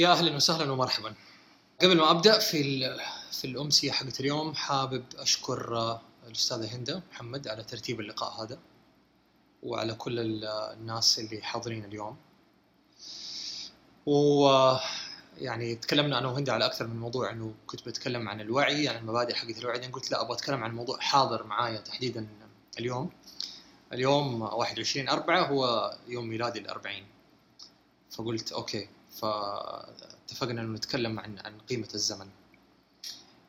يا أهلا وسهلا ومرحبا. قبل ما أبدأ في ال- في الأمسية حقت اليوم حابب أشكر الأستاذة هنده محمد على ترتيب اللقاء هذا وعلى كل ال- الناس اللي حاضرين اليوم. و يعني تكلمنا أنا وهند على أكثر من موضوع إنه كنت بتكلم عن الوعي عن المبادئ حقت الوعي بعدين قلت لا أبغى أتكلم عن موضوع حاضر معايا تحديدا اليوم. اليوم 21 4 هو يوم ميلادي الأربعين فقلت أوكي فاتفقنا إنه نتكلم عن عن قيمة الزمن.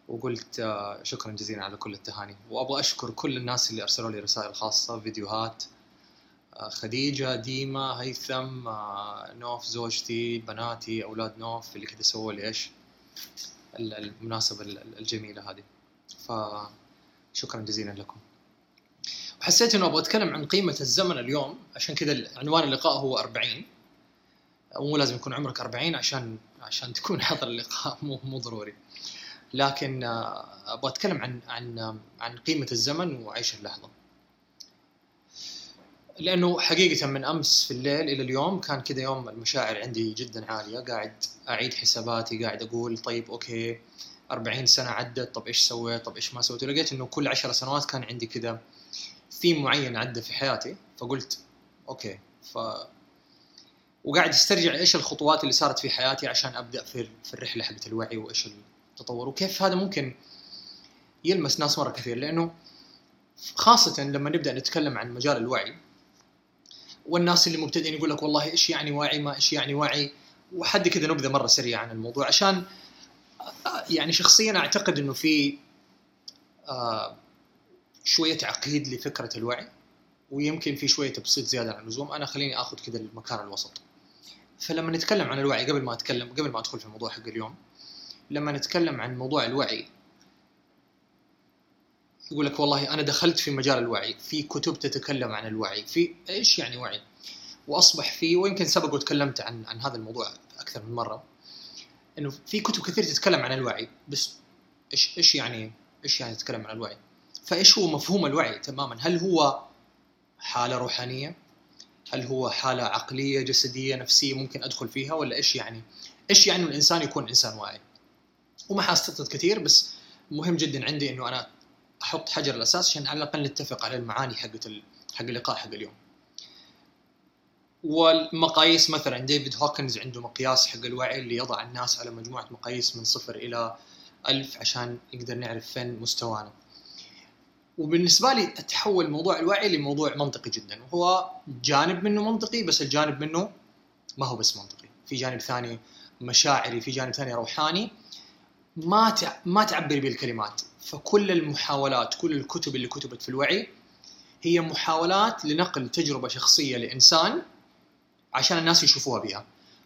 وقلت آه، شكرا جزيلا على كل التهاني. وأبغى أشكر كل الناس اللي أرسلوا لي رسائل خاصة فيديوهات آه، خديجة ديما هيثم آه، نوف زوجتي بناتي أولاد نوف اللي كذا سووا لي إيش؟ ال- المناسبة ال- الجميلة هذه. فشكرا جزيلا لكم. وحسيت إنه أبغى أتكلم عن قيمة الزمن اليوم عشان كذا عنوان اللقاء هو 40 مو لازم يكون عمرك 40 عشان عشان تكون حاضر اللقاء مو مو ضروري. لكن آه، أبغى أتكلم عن عن عن قيمة الزمن وعيش اللحظة. لأنه حقيقة من أمس في الليل إلى اليوم كان كذا يوم المشاعر عندي جدا عالية. قاعد أعيد حساباتي قاعد أقول طيب okay 40 سنة عدت طب إيش سويت طب إيش ما سويت؟ ولقيت إنه كل 10 سنوات كان عندي كذا ثيم معين عدى في حياتي. فقلت أوكي ف وقاعد استرجع إيش الخطوات اللي صارت في حياتي عشان أبدأ في في الرحلة حقت الوعي وإيش التطور. وكيف هذا ممكن يلمس ناس مرة كثير. لأنه خاصة لما نبدأ نتكلم عن مجال الوعي والناس اللي مبتدئين يقول لك والله إيش يعني وعي ما إيش يعني وعي وحد كذا نبذة مرة سريعة عن الموضوع. عشان يعني شخصيا أعتقد إنه في آه، شوية تعقيد لفكرة الوعي ويمكن في شوية تبسيط زيادة عن اللزوم. أنا خليني آخذ كذا المكان الوسط. فلما نتكلم عن الوعي قبل ما أتكلم قبل ما أدخل في الموضوع حق اليوم لما نتكلم عن موضوع الوعي يقول لك والله أنا دخلت في مجال الوعي في كتب تتكلم عن الوعي في إيش يعني وعي؟ وأصبح في ويمكن سبق وتكلمت عن عن هذا الموضوع أكثر من مرة إنه في كتب كثير تتكلم عن الوعي بس إيش إيش يعني إيش يعني تتكلم عن الوعي؟ فإيش هو مفهوم الوعي تماما؟ هل هو حالة روحانية؟ هل هو حالة عقلية جسدية نفسية ممكن أدخل فيها ولا إيش يعني؟ إيش يعني الإنسان يكون إنسان واعي؟ وما حاستطرد كثير بس مهم جدا عندي إنه أنا أحط حجر الاساس عشان على الأقل نتفق على المعاني ال... حق اللقاء حق اليوم. والمقاييس مثلا ديفيد هوكنز عنده مقياس حق الوعي اللي يضع الناس على مجموعة مقاييس من صفر إلى ألف عشان نقدر نعرف فين مستوانا. وبالنسبة لي تحول موضوع الوعي لموضوع منطقي جدا. وهو جانب منه منطقي بس الجانب منه ما هو بس منطقي. في جانب ثاني مشاعري في جانب ثاني روحاني. ما. ما تعبر بالكلمات. فكل المحاولات كل الكتب اللي كتبت في الوعي هي محاولات لنقل تجربة شخصية لإنسان عشان الناس يشوفوها بها.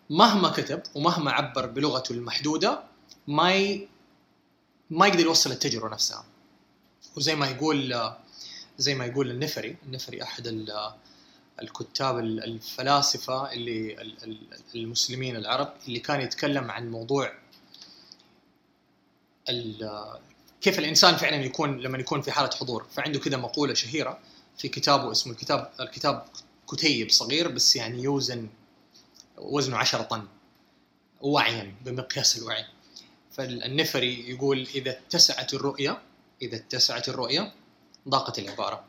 مهما كتب ومهما عبر بلغته المحدودة ما ي... ما يقدر يوصل التجربة نفسها. وزي ما يقول زي ما يقول النفري النفري أحد ال- الكتاب ال- الفلاسفة اللي ال- ال- المسلمين العرب اللي كان يتكلم عن موضوع كيف الإنسان فعلا يكون لما يكون في حالة حضور. فعنده كذا مقولة شهيرة في كتابه اسمه الكتاب الكتاب كتيب صغير بس يعني يوزن وزنه 10 طن وعيا بمقياس الوعي. فالنفري يقول إذا اتسعت الرؤية إذا اتسعت الرؤية ضاقت العبارة.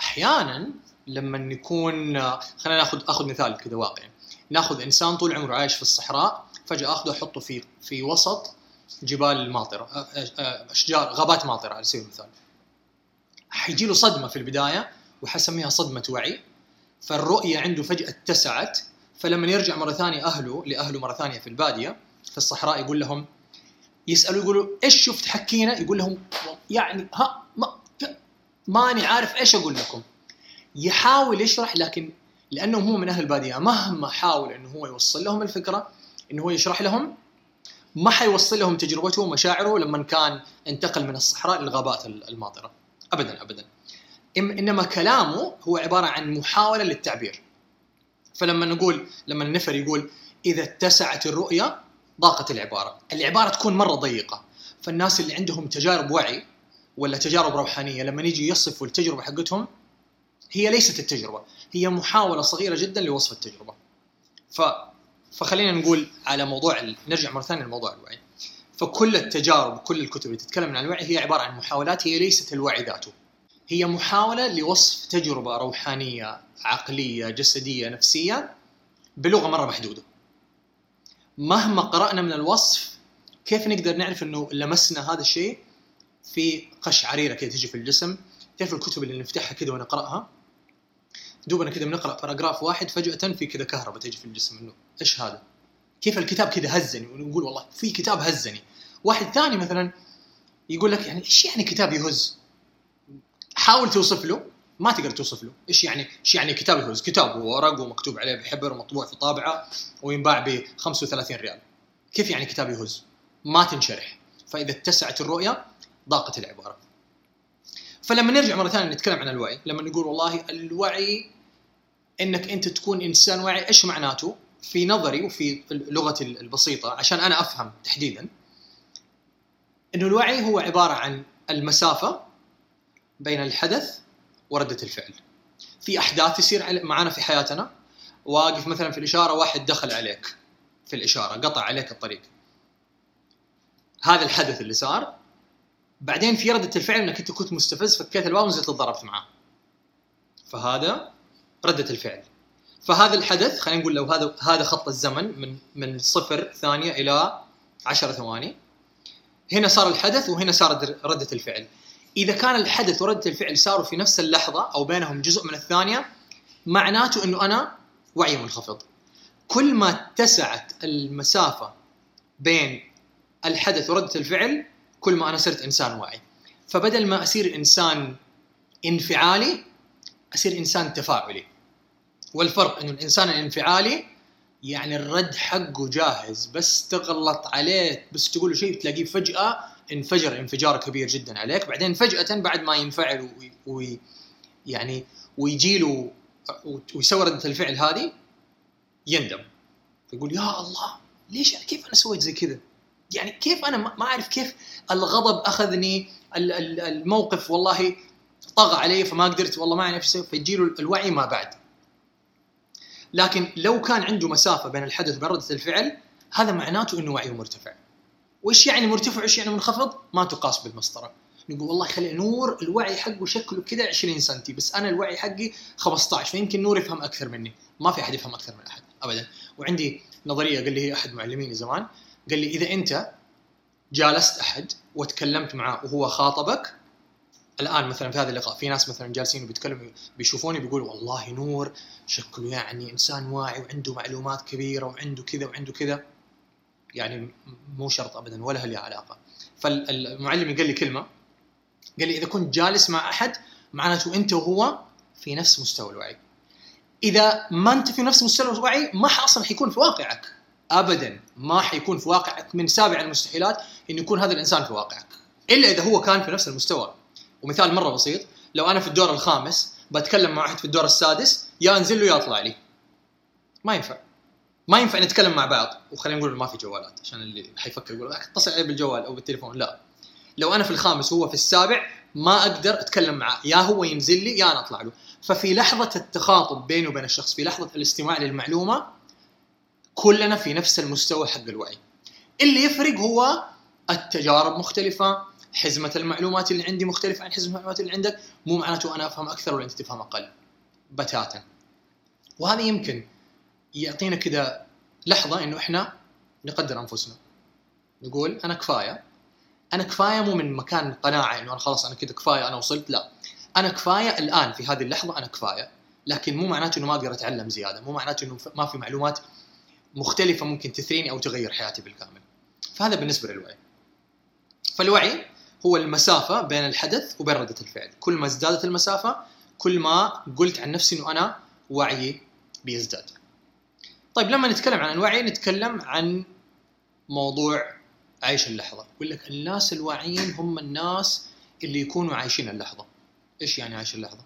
أحيانا لما نكون خلينا ناخذ آخذ مثال كذا واقعي. ناخذ إنسان طول عمره عايش في الصحراء فجأة أخذه احطه في في وسط جبال ماطره أشجار غابات ماطرة على سبيل المثال. حيجي له صدمة في البداية وحسميها صدمة وعي. فالرؤية عنده فجأة اتسعت فلما يرجع مرة ثانية أهله لأهله مرة ثانية في البادية في الصحراء يقول لهم يسألوا يقولوا إيش شفت حكينا؟ يقول لهم يعني ها ما ماني عارف إيش أقول لكم. يحاول يشرح لكن لأنه هو من أهل الباديه مهما حاول إنه هو يوصل لهم الفكرة إنه هو يشرح لهم ما حيوصل لهم تجربته ومشاعره لما كان انتقل من الصحراء للغابات الماطره ابدا ابدا. إنما كلامه هو عبارة عن محاولة للتعبير. فلما نقول لما النفر يقول إذا اتسعت الرؤية ضاقت العبارة. العبارة تكون مرة ضيقة. فالناس اللي عندهم تجارب وعي ولا تجارب روحانية لما يجي يصفوا التجربة حقتهم هي ليست التجربة هي محاولة صغيرة جدا لوصف التجربة. ف فخلينا نقول على موضوع ال... نرجع مرة ثانية لموضوع الوعي. فكل التجارب كل الكتب اللي تتكلم عن الوعي هي عبارة عن محاولات هي ليست الوعي ذاته. هي محاولة لوصف تجربة روحانية عقلية جسدية نفسية بلغة مرة محدودة. مهما قرأنا من الوصف كيف نقدر نعرف إنه لمسنا هذا الشيء؟ في قشعريره كذا تجي في الجسم تعرف الكتب اللي نفتحها كذا ونقراها دوبنا كذا بنقرأ باراجراف واحد فجأة في كذا كهرباء تجي في الجسم إنه إيش هذا؟ كيف الكتاب كذا هزني؟ ونقول والله في كتاب هزني. واحد ثاني مثلا يقول لك يعني إيش يعني كتاب يهز؟ حاول توصف له. ما تقدر توصف له. إيش يعني؟ إيش يعني كتاب يهز كتاب ورق ومكتوب عليه بحبر ومطبوع في طابعة وينباع ب 35 ريال. كيف يعني كتاب يهز ما تنشرح. فإذا اتسعت الرؤية ضاقت العبارة. فلما نرجع مرة ثانية نتكلم عن الوعي. لما نقول والله الوعي إنك أنت تكون إنسان واعي إيش معناته؟ في نظري وفي لغتي البسيطة عشان أنا أفهم تحديدا إنه الوعي هو عبارة عن المسافة بين الحدث وردة الفعل. في أحداث تصير معنا في حياتنا. واقف مثلا في الإشارة واحد دخل عليك في الإشارة قطع عليك الطريق. هذا الحدث اللي صار. بعدين في ردة الفعل إنك أنت كنت مستفز فكيت الواو ونزلت ضربت معاه. فهذا ردة الفعل. فهذا الحدث خلينا نقول لو هذا هذا خط الزمن من من صفر ثانية إلى 10 ثواني. هنا صار الحدث وهنا صار ردة الفعل. إذا كان الحدث ورده الفعل صاروا في نفس اللحظة أو بينهم جزء من الثانية معناته إنه أنا وعي منخفض. كل ما اتسعت المسافة بين الحدث ورده الفعل كل ما أنا صرت إنسان واعي. فبدل ما أصير إنسان انفعالي أصير إنسان تفاعلي. والفرق إنه الإنسان الانفعالي يعني الرد حقه جاهز بس تغلط عليه بس تقول له شيء تلاقيه فجأة انفجر انفجار كبير جدا عليك. بعدين فجأة بعد ما ينفعل وي يعني ويجي له ويسوي رده الفعل هذه يندم. يقول يا الله ليش كيف أنا سويت زي كذا؟ يعني كيف أنا ما أعرف كيف الغضب أخذني الموقف والله طغى علي فما قدرت والله ما أعرف إيش فيجي له الوعي ما بعد. لكن لو كان عنده مسافة بين الحدث وبين رده الفعل هذا معناته إنه وعيه مرتفع. وإيش يعني مرتفع وإيش يعني منخفض؟ ما تقاس بالمسطرة. نقول والله خلي نور الوعي حقه شكله كذا 20 سم بس أنا الوعي حقي 15 فيمكن نور يفهم أكثر مني. ما في أحد يفهم أكثر من أحد ابدا. وعندي نظرية قال لي أحد معلميني زمان. قال لي إذا أنت جالست أحد وتكلمت معاه وهو خاطبك الآن مثلا في هذا اللقاء في ناس مثلا جالسين وبيتكلموا بيشوفوني بيقولوا والله نور شكله يعني إنسان واعي وعنده معلومات كبيرة وعنده كذا وعنده كذا. يعني مو شرط ابدا ولا لها علاقة. فالمعلم قال لي كلمة قال لي إذا كنت جالس مع أحد معناته أنت وهو في نفس مستوى الوعي. إذا ما أنت في نفس مستوى الوعي ما أصلا حيكون في واقعك. ابدا ما حيكون في واقعك من سابع المستحيلات انه يكون هذا الإنسان في واقعك. إلا إذا هو كان في نفس المستوى. ومثال مرة بسيط لو أنا في الدور الخامس بتكلم مع واحد في الدور السادس يا أنزل له يا أطلع لي. ما ينفع. ما ينفع نتكلم مع بعض. وخلينا نقول ما في جوالات عشان اللي حيفكر يقول اتصل عليه بالجوال أو بالتليفون. لا. لو أنا في الخامس وهو في السابع ما أقدر أتكلم معاه. يا هو ينزل لي يا أنا أطلع له. ففي لحظة التخاطب بيني وبين الشخص في لحظة الاستماع للمعلومة كلنا في نفس المستوى حق الوعي. اللي يفرق هو التجارب مختلفة حزمة المعلومات اللي عندي مختلفة عن حزمة المعلومات اللي عندك. مو معناته أنا أفهم أكثر ولا أنت تفهم أقل. بتاتا. وهذا يمكن يعطينا كذا لحظة إنه إحنا نقدر أنفسنا. نقول أنا كفاية. أنا كفاية مو من مكان قناعة إنه أنا خلاص أنا كذا كفاية أنا وصلت لا. أنا كفاية الآن في هذه اللحظة أنا كفاية لكن مو معناته إنه ما أقدر أتعلم زيادة. مو معناته إنه ما في معلومات مختلفة ممكن تثريني أو تغير حياتي بالكامل. فهذا بالنسبة للوعي. فالوعي هو المسافة بين الحدث وبين ردة الفعل. كل ما ازدادت المسافة كل ما قلت عن نفسي إنه أنا وعيي بيزداد. طيب لما نتكلم عن الوعي نتكلم عن موضوع عيش اللحظة. يقول لك الناس الواعيين هم الناس اللي يكونوا عايشين اللحظة. إيش يعني عايش اللحظة؟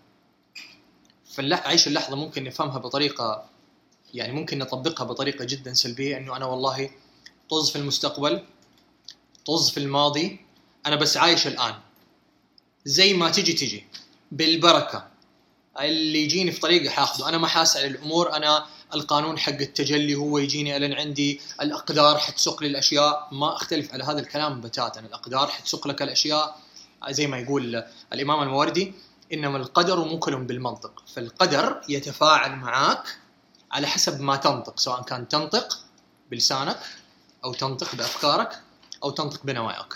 فعيش اللحظة ممكن نفهمها بطريقة يعني ممكن نطبقها بطريقة جدا سلبية إنه أنا والله طز في المستقبل طز في الماضي أنا بس عايش الآن. زي ما تجي تجي. بالبركة. اللي يجيني في طريقي حاخذه أنا ما حاسع الأمور أنا القانون حق التجلي هو يجيني الين عندي الأقدار حتسوق لي الاشياء ما أختلف على هذا الكلام بتاتا. الأقدار حتسوق لك الأشياء زي ما يقول الإمام الموردي إنما القدر موكل بالمنطق. فالقدر يتفاعل معك على حسب ما تنطق سواء كان تنطق بلسانك أو تنطق بأفكارك أو تنطق بنواياك.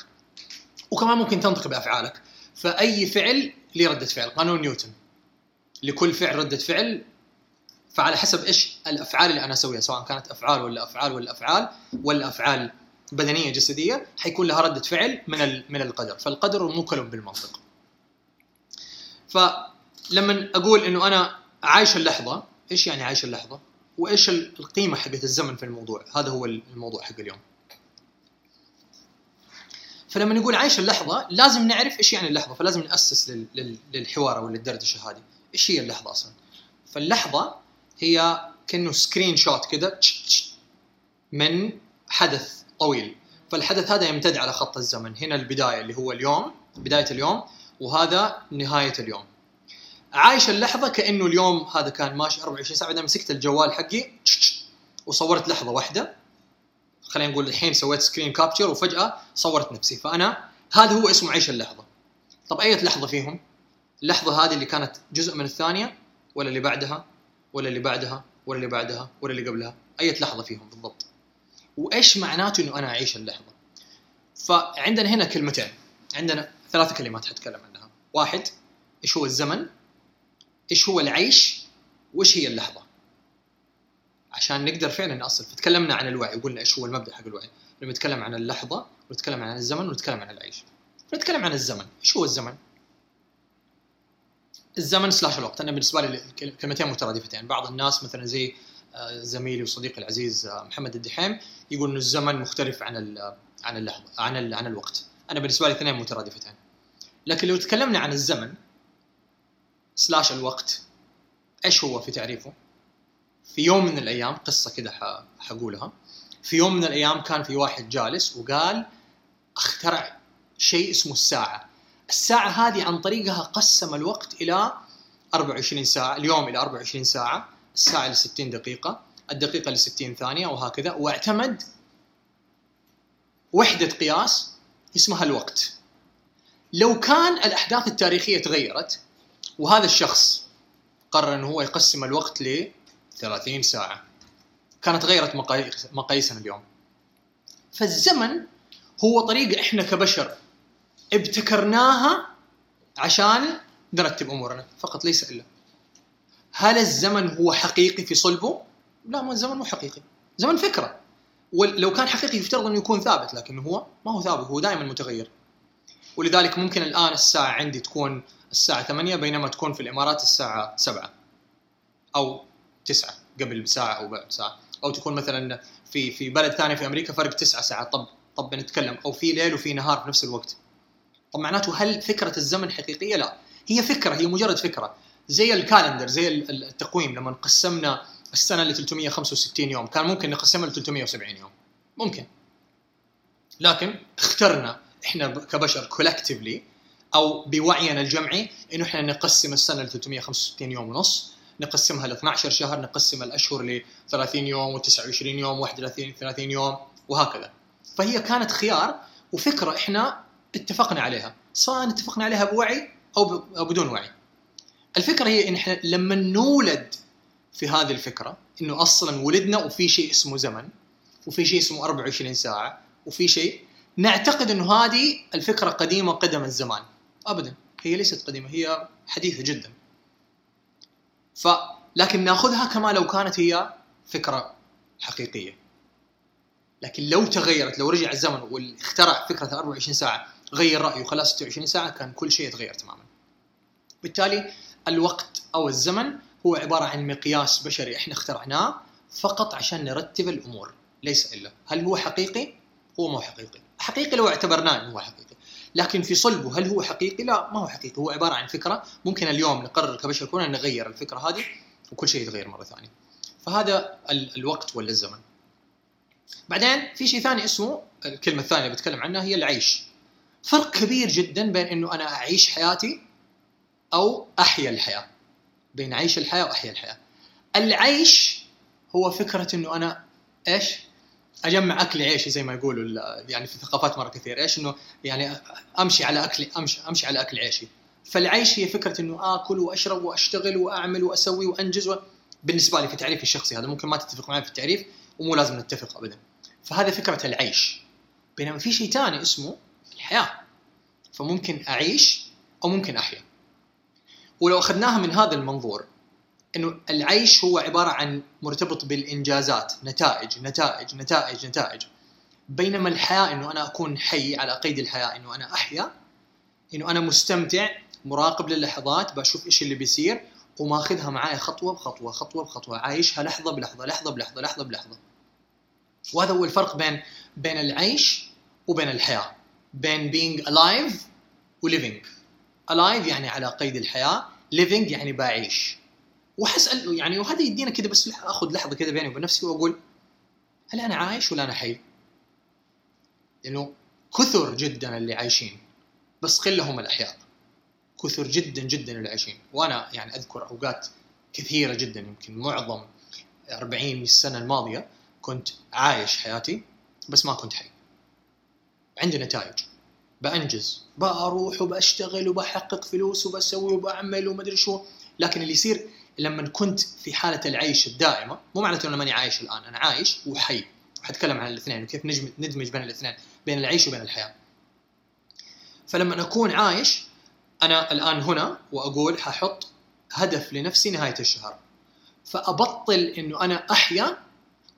وكمان ممكن تنطق بأفعالك. فأي فعل له ردة فعل؟ قانون نيوتن. لكل فعل ردة فعل فعلى حسب إيش الأفعال اللي أنا أسويها سواء كانت أفعال ولا أفعال ولا أفعال ولا أفعال بدنية جسدية حيكون لها ردة فعل من من القدر. فالقدر موكل بالمنطق. فلما أقول إنه أنا عايش اللحظة إيش يعني عايش اللحظة؟ وإيش القيمة حقت الزمن في الموضوع؟ هذا هو الموضوع حق اليوم. فلما نقول عايش اللحظة لازم نعرف إيش يعني اللحظة. فلازم نأسس للحوار أو للدردشه هذه إيش هي اللحظة أصلا؟ فاللحظة هي كأنه screenshot كده من حدث طويل. فالحدث هذا يمتد على خط الزمن. هنا البداية اللي هو اليوم بداية اليوم وهذا نهاية اليوم. عايش اللحظة كأنه اليوم هذا كان ماشي 24 ساعة بعدين مسكت الجوال حقي وصورت لحظة واحدة. خلينا نقول الحين سويت screen capture وفجأة صورت نفسي. فأنا هذا هو اسمه عيش اللحظة. طب أي لحظة فيهم؟ اللحظة هذه اللي كانت جزء من الثانية ولا اللي بعدها؟ ولا اللي بعدها ولا اللي بعدها ولا اللي قبلها أي لحظة فيهم بالضبط. وإيش معناته إنه أنا أعيش اللحظة؟ فعندنا هنا كلمتين. عندنا ثلاث كلمات حتكلم عنها. واحد إيش هو الزمن؟ إيش هو العيش؟ وإيش هي اللحظة؟ عشان نقدر فعلا نأصل. فتكلمنا عن الوعي وقلنا إيش هو المبدأ حق الوعي. لما نتكلم عن اللحظة ونتكلم عن الزمن ونتكلم عن العيش. نتكلم عن الزمن. إيش هو الزمن؟ الزمن سلاش الوقت. أنا بالنسبة لي كلمتين مترادفتين. بعض الناس مثلا زي آه، زميلي وصديقي العزيز آه، محمد الدحيم يقول انه الزمن مختلف عن عن اللحظة عن عن الوقت. أنا بالنسبة لي اثنين مترادفتين. لكن لو تكلمنا عن الزمن سلاش الوقت إيش هو في تعريفه؟ في يوم من الأيام قصة كده حقولها. في يوم من الأيام كان في واحد جالس وقال أخترع شيء اسمه الساعة. الساعة هذه عن طريقها قسم الوقت إلى 24 ساعة اليوم إلى 24 ساعة الساعة ل 60 دقيقة الدقيقة ل 60 ثانية وهكذا. واعتمد وحدة قياس اسمها الوقت. لو كان الأحداث التاريخية تغيرت وهذا الشخص قرر أنه هو يقسم الوقت ل 30 ساعة كانت غيرت مقاييسنا اليوم. فالزمن هو طريقه إحنا كبشر ابتكرناها عشان نرتب أمورنا. فقط ليس إلا. هل الزمن هو حقيقي في صلبه؟ لا ما الزمن مو حقيقي. زمن فكرة. ولو كان حقيقي يفترض أنه يكون ثابت لكن هو ما هو ثابت هو دائما متغير. ولذلك ممكن الآن الساعة عندي تكون الساعة 8 بينما تكون في الإمارات الساعة 7 أو 9 قبل ساعة أو بعد ساعة. أو تكون مثلا في في بلد ثاني في أمريكا فرق 9 ساعات. طب طب بنتكلم أو في ليل وفي نهار في نفس الوقت. طب معناته هل فكرة الزمن حقيقية؟ لا. هي فكرة هي مجرد فكرة. زي ال calendar زي التقويم لما قسمنا السنة ل 365 يوم كان ممكن نقسمها ل 370 يوم. ممكن. لكن اخترنا إحنا كبشر collectively أو بوعينا الجمعي إنه إحنا نقسم السنة ل 365 يوم ونص نقسمها ل 12 شهر نقسم الاشهر ل 30 يوم و29 يوم 31 30 يوم وهكذا. فهي كانت خيار وفكرة إحنا اتفقنا عليها. سواء اتفقنا عليها بوعي أو أو بدون وعي. الفكرة هي إن إحنا لما نولد في هذه الفكرة إنه أصلا ولدنا وفي شيء اسمه زمن وفي شيء اسمه 24 ساعة وفي شيء نعتقد إنه هذه الفكرة قديمة قدم الزمان. ابدا. هي ليست قديمة هي حديثة جدا. ف لكن نأخذها كما لو كانت هي فكرة حقيقية. لكن لو تغيرت لو رجع الزمن واخترع فكرة 24 ساعة غير رأيه. وخلاها 26 ساعة كان كل شيء يتغير تماما. بالتالي الوقت أو الزمن هو عبارة عن مقياس بشري إحنا اخترعناه فقط عشان نرتب الأمور ليس إلا. هل هو حقيقي؟ هو مو حقيقي. حقيقي لو اعتبرناه إنه هو حقيقي. لكن في صلبه هل هو حقيقي؟ لا ما هو حقيقي. هو عبارة عن فكرة. ممكن اليوم نقرر كبشر كنا نغير الفكرة هذه وكل شيء يتغير مرة ثانية. فهذا الوقت ولا الزمن. بعدين في شيء ثاني اسمه الكلمة الثانية اللي بتكلم عنها هي العيش. فرق كبير جدا بين إنه أنا أعيش حياتي أو أحيا الحياة. بين عيش الحياة وأحيا الحياة. العيش هو فكرة إنه أنا إيش؟ أجمع أكل عيشي زي ما يقولوا يعني في ثقافات مرة كثير. إيش؟ إنه يعني أمشي على اكل امشي أمشي على أكل عيشي. فالعيش هي فكرة إنه آكل وأشرب وأشتغل وأعمل وأسوي وأنجز و... بالنسبة لي في تعريفي الشخصي هذا. ممكن ما تتفق معي في التعريف ومو لازم نتفق ابدا. فهذا فكرة العيش. بينما في شيء ثاني اسمه الحياة فممكن أعيش أو ممكن أحيا. ولو أخذناها من هذا المنظور إنه العيش هو عبارة عن مرتبط بالإنجازات نتائج نتائج نتائج نتائج. بينما الحياة إنه أنا أكون حي على قيد الحياة إنه أنا أحيا إنه أنا مستمتع مراقب للحظات بشوف إيش اللي بيصير وماخذها معايا خطوة بخطوة خطوة بخطوة عايشها لحظة بلحظة لحظة بلحظة لحظة بلحظة. وهذا هو الفرق بين بين العيش وبين الحياة. بين being alive و living. Alive يعني على قيد الحياة living يعني بعيش. وحسأل يعني وهذا يدينا كذا بس آخذ لحظة كذا بيني وبين نفسي وأقول هل أنا عايش ولا أنا حي؟ لأنه كثر جدا اللي عايشين بس قله هم الأحياء. كثر جدا جدا اللي عايشين. وأنا يعني أذكر أوقات كثيرة جدا يمكن معظم 40 السنة الماضية كنت عايش حياتي بس ما كنت حي. عندي نتائج. بأنجز بروح وبشتغل وبحقق فلوس وبسوي وبعمل ومدري شو. لكن اللي يصير لما كنت في حالة العيش الدائمة مو معناته إنه ماني عايش الآن أنا عايش وحي. وحتكلم عن الاثنين وكيف ندمج بين الاثنين بين العيش وبين الحياة. فلما أكون عايش أنا الآن هنا وأقول ححط هدف لنفسي نهاية الشهر. فأبطل إنه أنا أحيا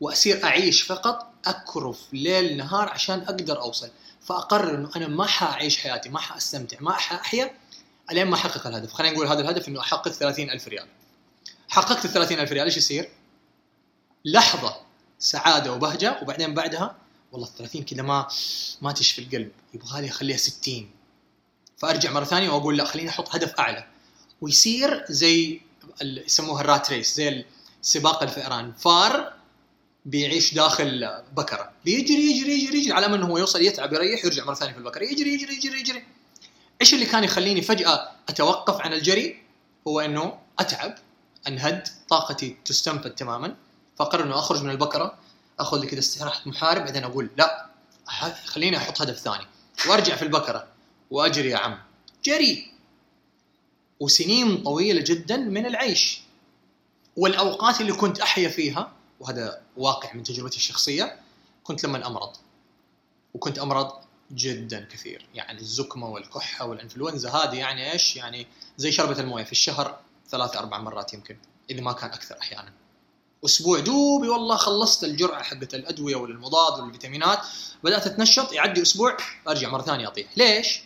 وأصير أعيش فقط أكرف ليل نهار عشان أقدر أوصل. فأقرر إنه أنا ما حأعيش حياتي ما حأستمتع ما حاحيا ألين ما أحقق الهدف. خلينا نقول هذا الهدف إنه أحقق 30 ألف ريال. حققت ال 30 ألف ريال إيش يصير؟ لحظة سعادة وبهجة وبعدين بعدها والله ال 30 كذا ما ما تشفي القلب. يبغى لي أخليها 60 فأرجع مرة ثانية وأقول لا خليني أحط هدف أعلى. ويصير زي يسموها الرات ريس زي سباق الفئران. فار بيعيش داخل بكرة. بيجري يجري يجري يجري على انه هو يوصل يتعب يريح يرجع مرة ثانية في البكرة. يجري يجري يجري يجري. إيش اللي كان يخليني فجأة أتوقف عن الجري؟ هو إنه أتعب أنهد طاقتي تستنفذ تماما. فقرر إنه أخرج من البكرة أخذ لي كذا استراحة محارب بعدين أقول لا خليني أحط هدف ثاني. وأرجع في البكرة وأجري يا عم. جري. وسنين طويلة جدا من العيش. والأوقات اللي كنت أحيا فيها وهذا واقع من تجربتي الشخصية كنت لما أمرض. وكنت أمرض جدا كثير. يعني الزكمة والكحة والإنفلونزا هذه يعني إيش؟ يعني زي شربة الموية في الشهر ثلاث أربع مرات يمكن إذا ما كان أكثر أحيانا. أسبوع دوبي والله خلصت الجرعة حقت الأدوية والمضاد والفيتامينات بدأت أتنشط يعدي أسبوع أرجع مرة ثانية أطيح. ليش؟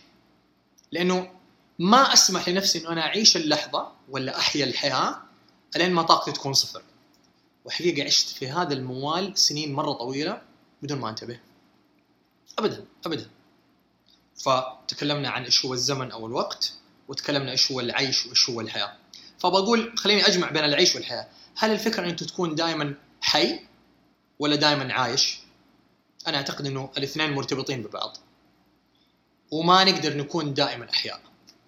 لأنه ما أسمح لنفسي إنه أنا أعيش اللحظة ولا أحيا الحياة إلين ما طاقتي تكون صفر. وحقيقة عشت في هذا الموال سنين مرة طويلة بدون ما أنتبه. ابدا ابدا. فتكلمنا عن إيش هو الزمن أو الوقت وتكلمنا إيش هو العيش وإيش هو الحياة. فبقول خليني أجمع بين العيش والحياة. هل الفكرة أن أنت تكون دائما حي ولا دائما عايش؟ أنا أعتقد أنه الاثنين مرتبطين ببعض. وما نقدر نكون دائما أحياء.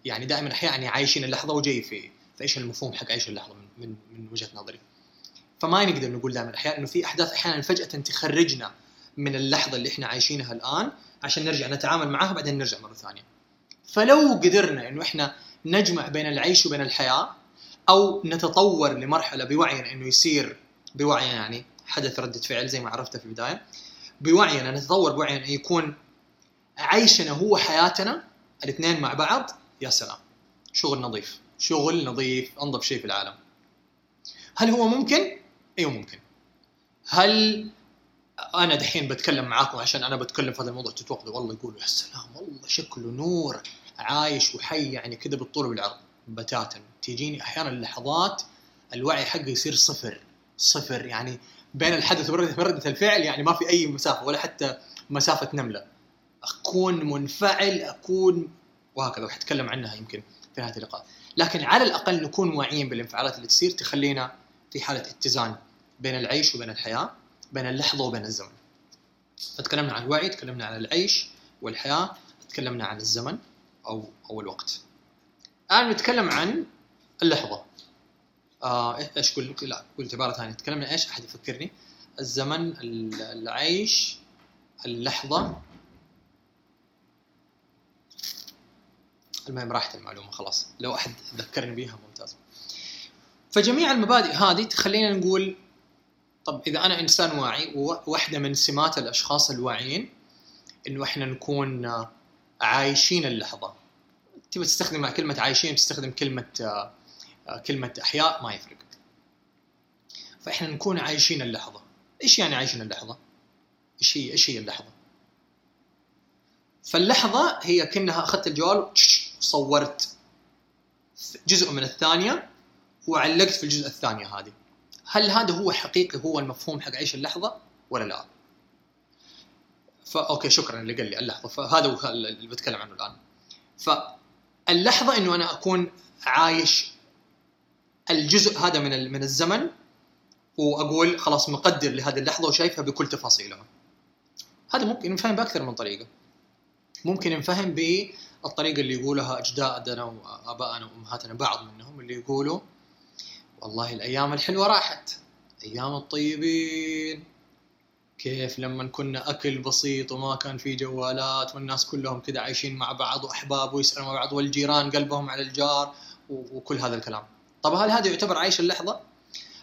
يعني دائما أحياء يعني عايشين اللحظة وجاي في فإيش المفهوم حق عيش اللحظة من, من وجهة نظري؟ فما نقدر نقول دائما احياء إنه في أحداث أحيانا فجأة تخرجنا من اللحظة اللي إحنا عايشينها الآن عشان نرجع نتعامل معاها بعدين نرجع مرة ثانية. فلو قدرنا إنه إحنا نجمع بين العيش وبين الحياة أو نتطور لمرحلة بوعينا إنه يصير بوعينا يعني حدث ردة فعل زي ما عرفتها في البداية بوعينا نتطور بوعينا إن يكون عيشنا هو حياتنا الاثنين مع بعض يا سلام. شغل نظيف. شغل نظيف أنظف شيء في العالم. هل هو ممكن؟ أيوه ممكن. هل أنا دحين بتكلم معاكم عشان أنا بتكلم في هذا الموضوع؟ تتوقعوا والله يقولوا يا سلام والله شكله نور عايش وحي يعني كذا بالطول وبالعرض بتاتا. تجيني أحيانا لحظات الوعي حقي يصير صفر صفر. يعني بين الحدث وردة الفعل يعني ما في أي مسافة ولا حتى مسافة نملة. أكون منفعل أكون وهكذا. وحتكلم عنها يمكن في نهاية اللقاء. لكن على الأقل نكون واعيين بالانفعالات اللي تصير تخلينا في حالة اتزان بين العيش وبين الحياة بين اللحظة وبين الزمن. فتكلمنا عن الوعي تكلمنا عن العيش والحياة تكلمنا عن الزمن أو أو الوقت. الآن نتكلم عن اللحظة. آه إيش قول لا قلت عبارة ثانية. تكلمنا إيش؟ أحد يفكرني. الزمن العيش اللحظة. المهم راحت المعلومة خلاص. لو أحد ذكرني بها ممتاز. فجميع المبادئ هذه تخلينا نقول طب إذا أنا إنسان واعي وواحده من سمات الأشخاص الواعيين إنه إحنا نكون عايشين اللحظة. تبي تستخدم كلمة عايشين تستخدم كلمة كلمة أحياء ما يفرق. فإحنا نكون عايشين اللحظة. إيش يعني عايشين اللحظة؟ إيش هي إيش هي اللحظة؟ فاللحظة هي كأنها أخذت الجوال صورت. جزء من الثانية وعلقت في الجزء الثانية هذه. هل هذا هو حقيقي هو المفهوم حق عيش اللحظة ولا لا؟ فا أوكي شكرا اللي قال لي اللحظة. فهذا هو اللي بتكلم عنه الآن. فاللحظه إنه أنا أكون عايش الجزء هذا من من الزمن وأقول خلاص مقدر لهذه اللحظة وشايفها بكل تفاصيلها. هذا ممكن ينفهم بأكثر من طريقة. ممكن ينفهم بالطريقة اللي يقولها أجدادنا وآبائنا وأمهاتنا بعض منهم اللي يقولوا والله الأيام الحلوة راحت. أيام الطيبين. كيف لما كنا أكل بسيط وما كان في جوالات والناس كلهم كذا عايشين مع بعض وأحباب ويسألوا مع بعض والجيران قلبهم على الجار وكل هذا الكلام. طب هل هذا يعتبر عايش اللحظة؟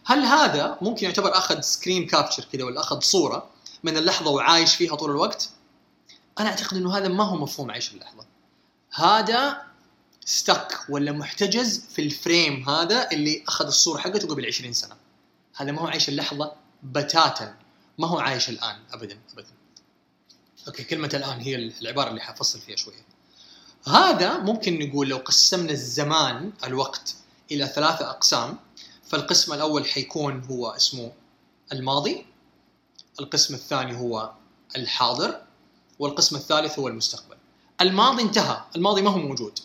هل هذا ممكن يعتبر أخذ screen capture كذا ولا أخذ صورة من اللحظة وعايش فيها طول الوقت؟ أنا أعتقد إنه هذا ما هو مفهوم عيش اللحظة. هذا stuck ولا محتجز في ال frame هذا اللي أخذ الصورة حقته قبل 20 سنة. هذا ما هو عايش اللحظة بتاتا. ما هو عايش الآن ابدا ابدا. okay كلمة الآن هي العبارة اللي حفصل فيها شوية. هذا ممكن نقول لو قسمنا الزمان الوقت إلى ثلاثة أقسام. فالقسم الأول حيكون هو اسمه الماضي. القسم الثاني هو الحاضر. والقسم الثالث هو المستقبل. الماضي انتهى. الماضي ما هو موجود.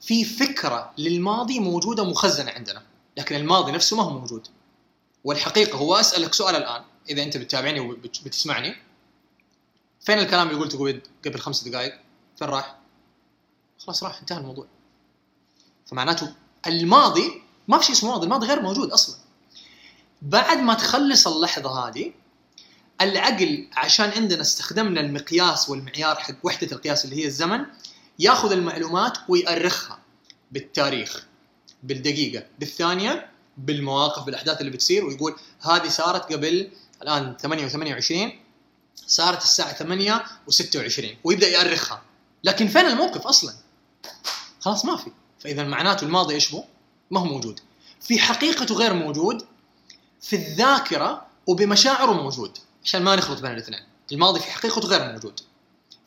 في فكرة للماضي موجودة مخزنة عندنا لكن الماضي نفسه ما هو موجود. والحقيقة هو أسألك سؤال الآن إذا أنت بتتابعني وبتسمعني فين الكلام اللي قلته قبل خمس دقائق فين راح؟ خلاص راح انتهى الموضوع. فمعناته الماضي ما في شيء اسمه ماضي الماضي غير موجود أصلا. بعد ما تخلص اللحظة هذه العقل عشان عندنا استخدمنا المقياس والمعيار حق وحدة القياس اللي هي الزمن ياخذ المعلومات ويأرخها بالتاريخ بالدقيقة. بالثانية بالمواقف بالأحداث اللي بتصير ويقول هذه صارت قبل الآن 8 و28 صارت الساعة 8 و26 ويبدأ يأرخها. لكن فين الموقف أصلا؟ خلاص ما في. فإذا معناته الماضي إيش هو؟ ما هو موجود. في حقيقته غير موجود في الذاكرة وبمشاعره موجود عشان ما نخلط بين الاثنين. الماضي في حقيقته غير موجود.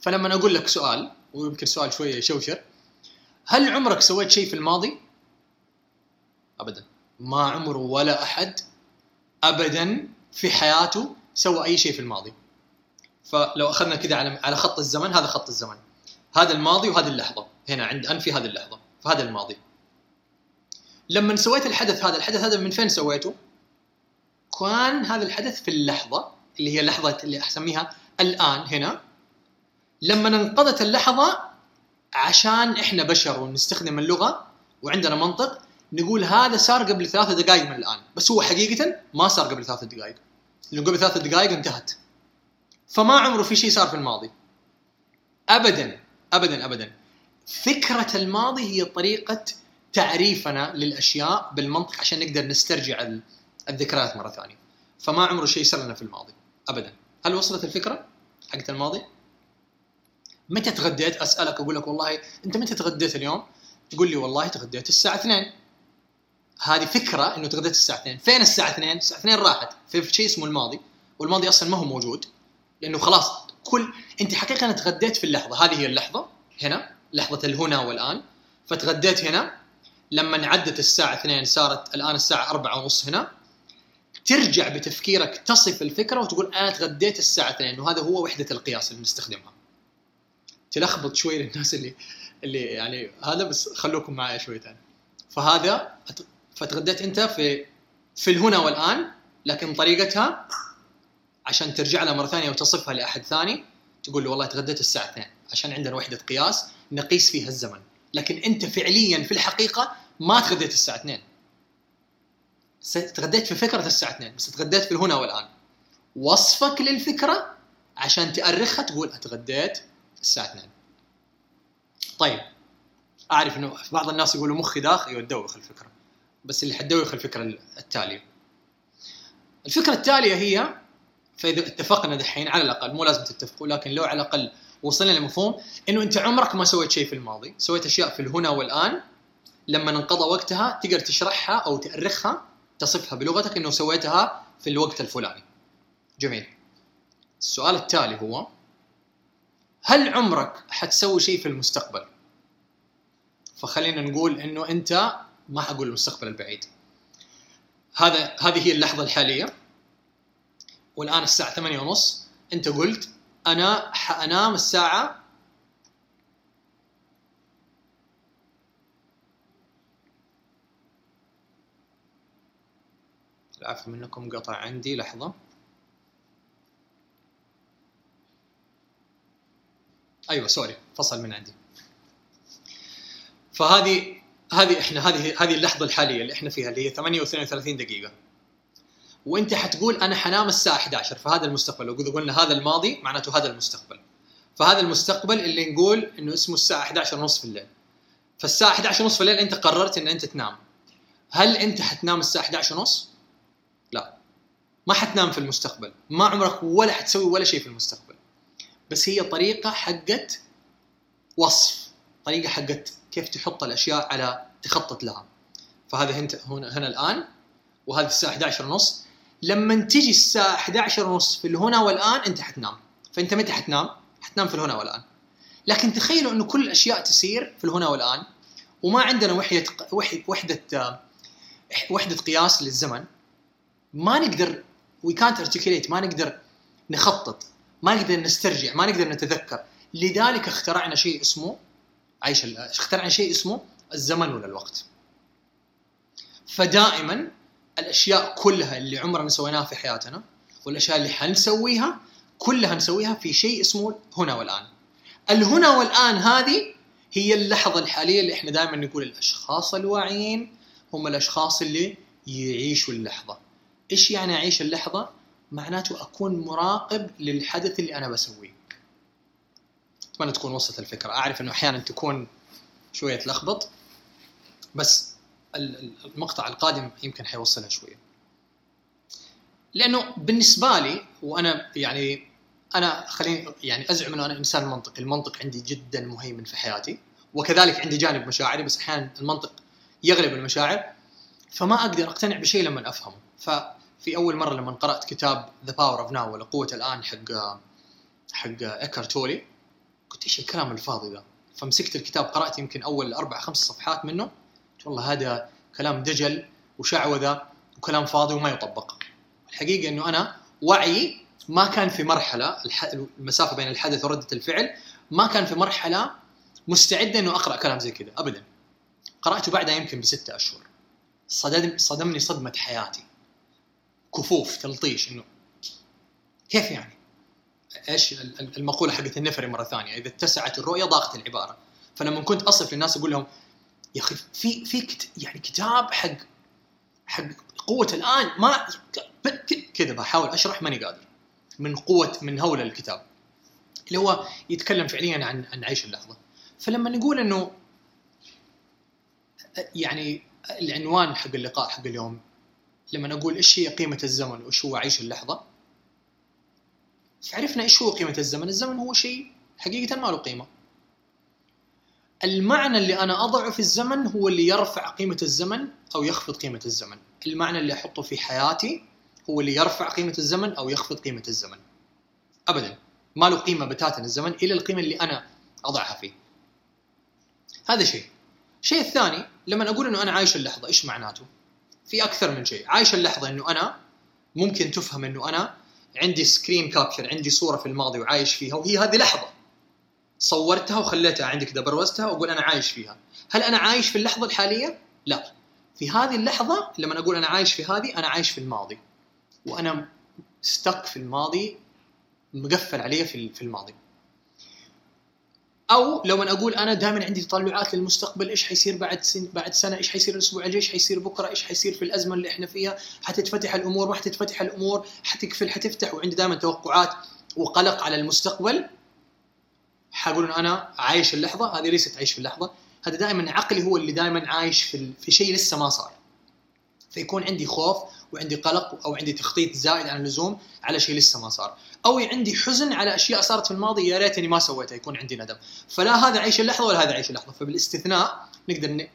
فلما أقول لك سؤال ويمكن سؤال شوية يشوشر. هل عمرك سويت شيء في الماضي؟ ابدا. ما عمره ولا أحد ابدا في حياته سوى أي شيء في الماضي. فلو أخذنا كذا على على خط الزمن هذا خط الزمن. هذا الماضي وهذه اللحظة. هنا عند انفي هذه اللحظة. فهذا الماضي. لما سويت الحدث هذا الحدث هذا من فين سويته؟ كان هذا الحدث في اللحظة اللي هي اللحظه اللي أسميها الآن هنا. لما انقضت اللحظة عشان إحنا بشر ونستخدم اللغة وعندنا منطق نقول هذا صار قبل ثلاثة دقائق من الآن بس هو حقيقة ما صار قبل ثلاثة دقائق لأنه قبل ثلاثة دقائق انتهت. فما عمره في شيء صار في الماضي. ابدا ابدا ابدا. فكرة الماضي هي طريقة تعريفنا للأشياء بالمنطق عشان نقدر نسترجع الذكريات مرة ثانية. فما عمره شيء صار لنا في الماضي. ابدا. هل وصلت الفكرة حقت الماضي؟ متى تغديت؟ أسألك أقول لك والله أنت متى تغديت اليوم؟ تقول لي والله تغديت الساعة 2 هذه فكرة إنه تغديت الساعة 2 فين الساعة 2 الساعة 2 راحت. في شيء اسمه الماضي والماضي أصلا ما هو موجود لأنه خلاص كل أنت حقيقة تغديت في اللحظة. هذه هي اللحظة هنا لحظة الهنا والآن. فتغديت هنا لما عدت الساعة 2 صارت الآن الساعة 4 ونص هنا. ترجع بتفكيرك تصف الفكرة وتقول أنا تغديت الساعة 2 وهذا هو وحدة القياس اللي بنستخدمها. تلخبط شوي للناس اللي اللي يعني هذا بس خلوكم معي شوي ثاني فهذا فتغديت أنت في في الهنا والآن لكن طريقتها عشان ترجع لها مرة ثانية وتصفها لأحد ثاني تقول له والله تغديت الساعة 2 عشان عندنا وحدة قياس نقيس فيها الزمن. لكن أنت فعليا في الحقيقة ما تغديت الساعة 2 س- تغديت في فكرة الساعة 2 بس تغديت في الهنا والآن. وصفك للفكرة عشان تأرخها تقول أتغديت الساعة 2 طيب أعرف إنه بعض الناس يقولوا مخي داخل أيوه تدوخ الفكرة. بس اللي حتدوخ الفكرة التالية. الفكرة التالية هي فإذا اتفقنا دحين على الأقل مو لازم تتفقوا لكن لو على الأقل وصلنا لمفهوم إنه أنت عمرك ما سويت شيء في الماضي، سويت أشياء في الهنا والآن. لما انقضى وقتها تقدر تشرحها أو تأرخها تصفها بلغتك إنه سويتها في الوقت الفلاني. جميل. السؤال التالي هو هل عمرك حتسوي شيء في المستقبل؟ فخلينا نقول إنه أنت ما حقول المستقبل البعيد. هذا هذه هي اللحظة الحالية والآن الساعة 8 ونص أنت قلت أنا حانام الساعة العفو منكم قطع عندي لحظة أيوه سوري فصل من عندي. فهذه هذه إحنا هذه هذه اللحظة الحالية اللي إحنا فيها اللي هي 8 و32 دقيقة. وأنت حتقول أنا حنام الساعة 11 فهذا المستقبل. لو قلنا هذا الماضي معناته هذا المستقبل. فهذا المستقبل اللي نقول إنه اسمه الساعة 11 ونص في الليل. فالساعة 11 ونص في الليل أنت قررت إن أنت تنام. هل أنت حتنام الساعة 11 ونص؟ لا. ما حتنام في المستقبل. ما عمرك ولا حتسوي ولا شيء في المستقبل. بس هي طريقة حقت وصف طريقة حقت كيف تحط الأشياء على تخطط لها. فهذا هنا هنا الآن وهذه الساعة 11 ونص. لما تجي الساعة 11 ونص في الهنا والآن أنت حتنام. فأنت متى حتنام؟ حتنام في الهنا والآن. لكن تخيلوا انه كل الأشياء تسير في الهنا والآن وما عندنا وحدة وحده وحدة قياس للزمن. ما نقدر وي كانت ارتكليت ما نقدر نخطط. ما نقدر نسترجع ما نقدر نتذكر. لذلك اخترعنا شيء اسمه عيش اخترعنا شيء اسمه الزمن ولا الوقت. فدائما الأشياء كلها اللي عمرنا سويناها في حياتنا والأشياء اللي حنسويها كلها نسويها في شيء اسمه هنا والآن. الهنا والآن هذه هي اللحظة الحالية اللي إحنا دائما نقول الأشخاص الواعيين هم الأشخاص اللي يعيشوا اللحظة. إيش يعني أعيش اللحظة؟ معناته أكون مراقب للحدث اللي أنا بسويه. أتمنى تكون وصلت الفكرة. أعرف إنه أحيانا تكون شوية تلخبط بس المقطع القادم يمكن حيوصلها شوية. لأنه بالنسبة لي وأنا يعني أنا خليني يعني أزعم إنه أنا إنسان منطقي، المنطق عندي جدا مهيمن في حياتي وكذلك عندي جانب مشاعري بس أحيانا المنطق يغلب المشاعر فما أقدر أقتنع بشيء لما أفهمه، ففي أول مرة لما قرأت كتاب The Power of Now ولا قوة الآن حق حق إيكهارت تولي قلت إيش الكلام الفاضي ذا؟ فمسكت الكتاب قرأت يمكن أول أربع خمس صفحات منه والله هذا كلام دجل وشعوذة وكلام فاضي وما يطبق. الحقيقة إنه أنا وعي ما كان في مرحلة المسافة بين الحدث وردة الفعل ما كان في مرحلة مستعدة إنه أقرأ كلام زي كذا ابدا. قرأته بعدها يمكن بستة أشهر. صدم صدمني صدمة حياتي. كفوف تلطيش إنه. كيف يعني؟ إيش المقولة حقت النفري مرة ثانية؟ إذا اتسعت الرؤية ضاقت العبارة. فلما كنت اصف للناس أقول لهم يا أخي في في يعني كتاب حق حق قوة الآن ما كذا بحاول أشرح ماني قادر. من قوة من هول الكتاب. اللي هو يتكلم فعليا عن عن عيش اللحظة. فلما نقول إنه يعني العنوان حق اللقاء حق اليوم لما أقول إيش هي قيمة الزمن وإيش هو عيش اللحظة؟ عرفنا إيش هو قيمة الزمن. الزمن هو شيء حقيقة ما له قيمة. المعنى اللي أنا أضعه في الزمن هو اللي يرفع قيمة الزمن أو يخفض قيمة الزمن. المعنى اللي أحطه في حياتي هو اللي يرفع قيمة الزمن أو يخفض قيمة الزمن. ابدا. ما له قيمة بتاتا الزمن الا القيمة اللي أنا أضعها فيه. هذا شيء. الشيء الثاني لما أقول إنه أنا عايش اللحظة إيش معناته؟ في أكثر من شيء. عايش اللحظة إنه أنا ممكن تفهم إنه أنا عندي سكرين كابشر عندي صورة في الماضي وعايش فيها وهي هذه لحظة. صورتها وخليتها عندك كذا بروزتها وأقول أنا عايش فيها. هل أنا عايش في اللحظة الحالية؟ لا. في هذه اللحظة لما أقول أنا عايش في هذه أنا عايش في الماضي. وأنا ستك في الماضي مقفل علي في في الماضي. أو لو من أقول أنا دائما عندي تطلعات للمستقبل إيش حيصير بعد سن بعد سنة؟ إيش حيصير الأسبوع الجاي؟ إيش حيصير بكرة؟ إيش حيصير في الأزمة اللي إحنا فيها؟ حتتفتح الأمور؟ ما حتتفتح الأمور حتقفل حتفتح وعندي دائما توقعات وقلق على المستقبل. حقول أنا عايش اللحظة هذه ليست عايش في اللحظة هذا دائما عقلي هو اللي دائما عايش في في شيء لسه ما صار. فيكون عندي خوف وعندي قلق أو عندي تخطيط زائد عن اللزوم على شيء لسه ما صار. أو عندي حزن على أشياء صارت في الماضي يا ريتني ما سويتها يكون عندي ندم. فلا هذا عيش اللحظة ولا هذا عيش اللحظة. فبالاستثناء نقدر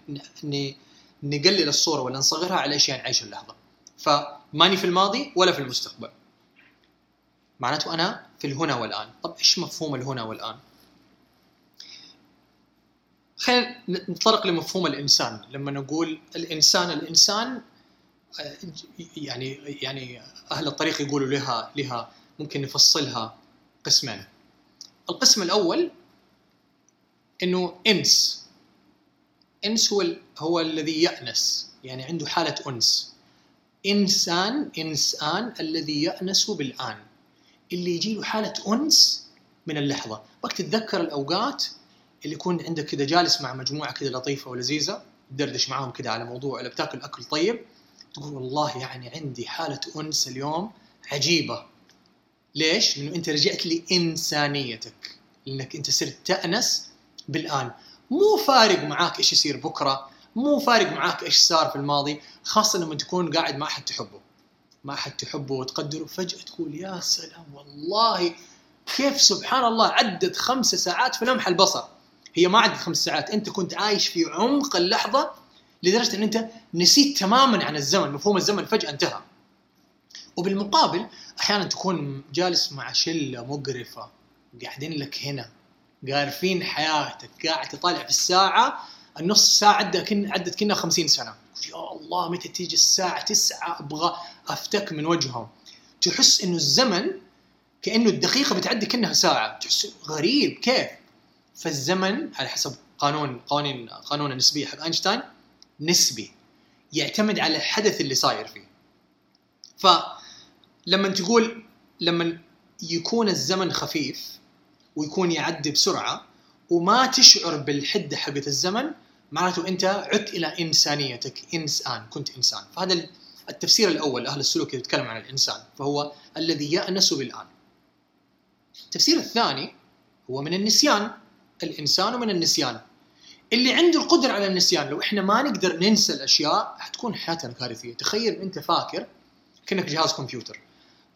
نقلل الصورة ولا نصغرها على أشياء عيش اللحظة. فماني في الماضي ولا في المستقبل. معناته أنا في الهنا والآن. طب إيش مفهوم الهنا والآن؟ خلينا نتطرق لمفهوم الإنسان. لما نقول الإنسان الإنسان يعني يعني أهل الطريق يقولوا لها لها ممكن نفصلها قسمين. القسم الأول إنه إنس. إنس هو هو الذي يأنس يعني عنده حالة أنس. إنسان إنسان الذي يأنس بالآن. اللي يجي له حالة أنس من اللحظة. بك تتذكر الأوقات اللي يكون عندك كذا جالس مع مجموعة كذا لطيفة ولذيذة تدردش معاهم كذا على موضوع ولا بتاكل أكل طيب تقول والله يعني عندي حالة أنس اليوم عجيبة. ليش؟ لأنه أنت رجعت لإنسانيتك لأنك أنت صرت تأنس بالآن. مو فارق معاك إيش يصير بكرة مو فارق معاك إيش صار في الماضي خاصة لما تكون قاعد مع أحد تحبه. ما أحد تحبه وتقدره فجأة تقول يا سلام والله كيف سبحان الله عدت خمس ساعات في لمح البصر. هي ما عدت خمس ساعات أنت كنت عايش في عمق اللحظة لدرجة إن أنت نسيت تماما عن الزمن مفهوم الزمن فجأة انتهى. وبالمقابل أحيانا تكون جالس مع شلة مقرفة قاعدين لك هنا قارفين حياتك قاعد تطالع في الساعة النص ساعة عدت كن عدت كنا 50 سنة. يا الله متى تيجي الساعة 9 أبغى أفتك من وجههم. تحس إنه الزمن كأنه الدقيقة بتعدي كأنها ساعة. تحس غريب كيف؟ فالزمن على حسب قانون قوانين قانون النسبية حق أينشتاين نسبي. يعتمد على الحدث اللي صاير فيه. فلما تقول لما يكون الزمن خفيف ويكون يعدي بسرعة وما تشعر بالحدة حقت الزمن معناته أنت عدت إلى إنسانيتك إنسان كنت إنسان. فهذا التفسير الأول أهل السلوك يتكلم عن الإنسان فهو الذي يأنس بالآن. التفسير الثاني هو من النسيان. الإنسان من النسيان. اللي عنده القدرة على النسيان لو إحنا ما نقدر ننسى الأشياء حتكون حياتنا كارثية. تخيل أنت فاكر كأنك جهاز كمبيوتر.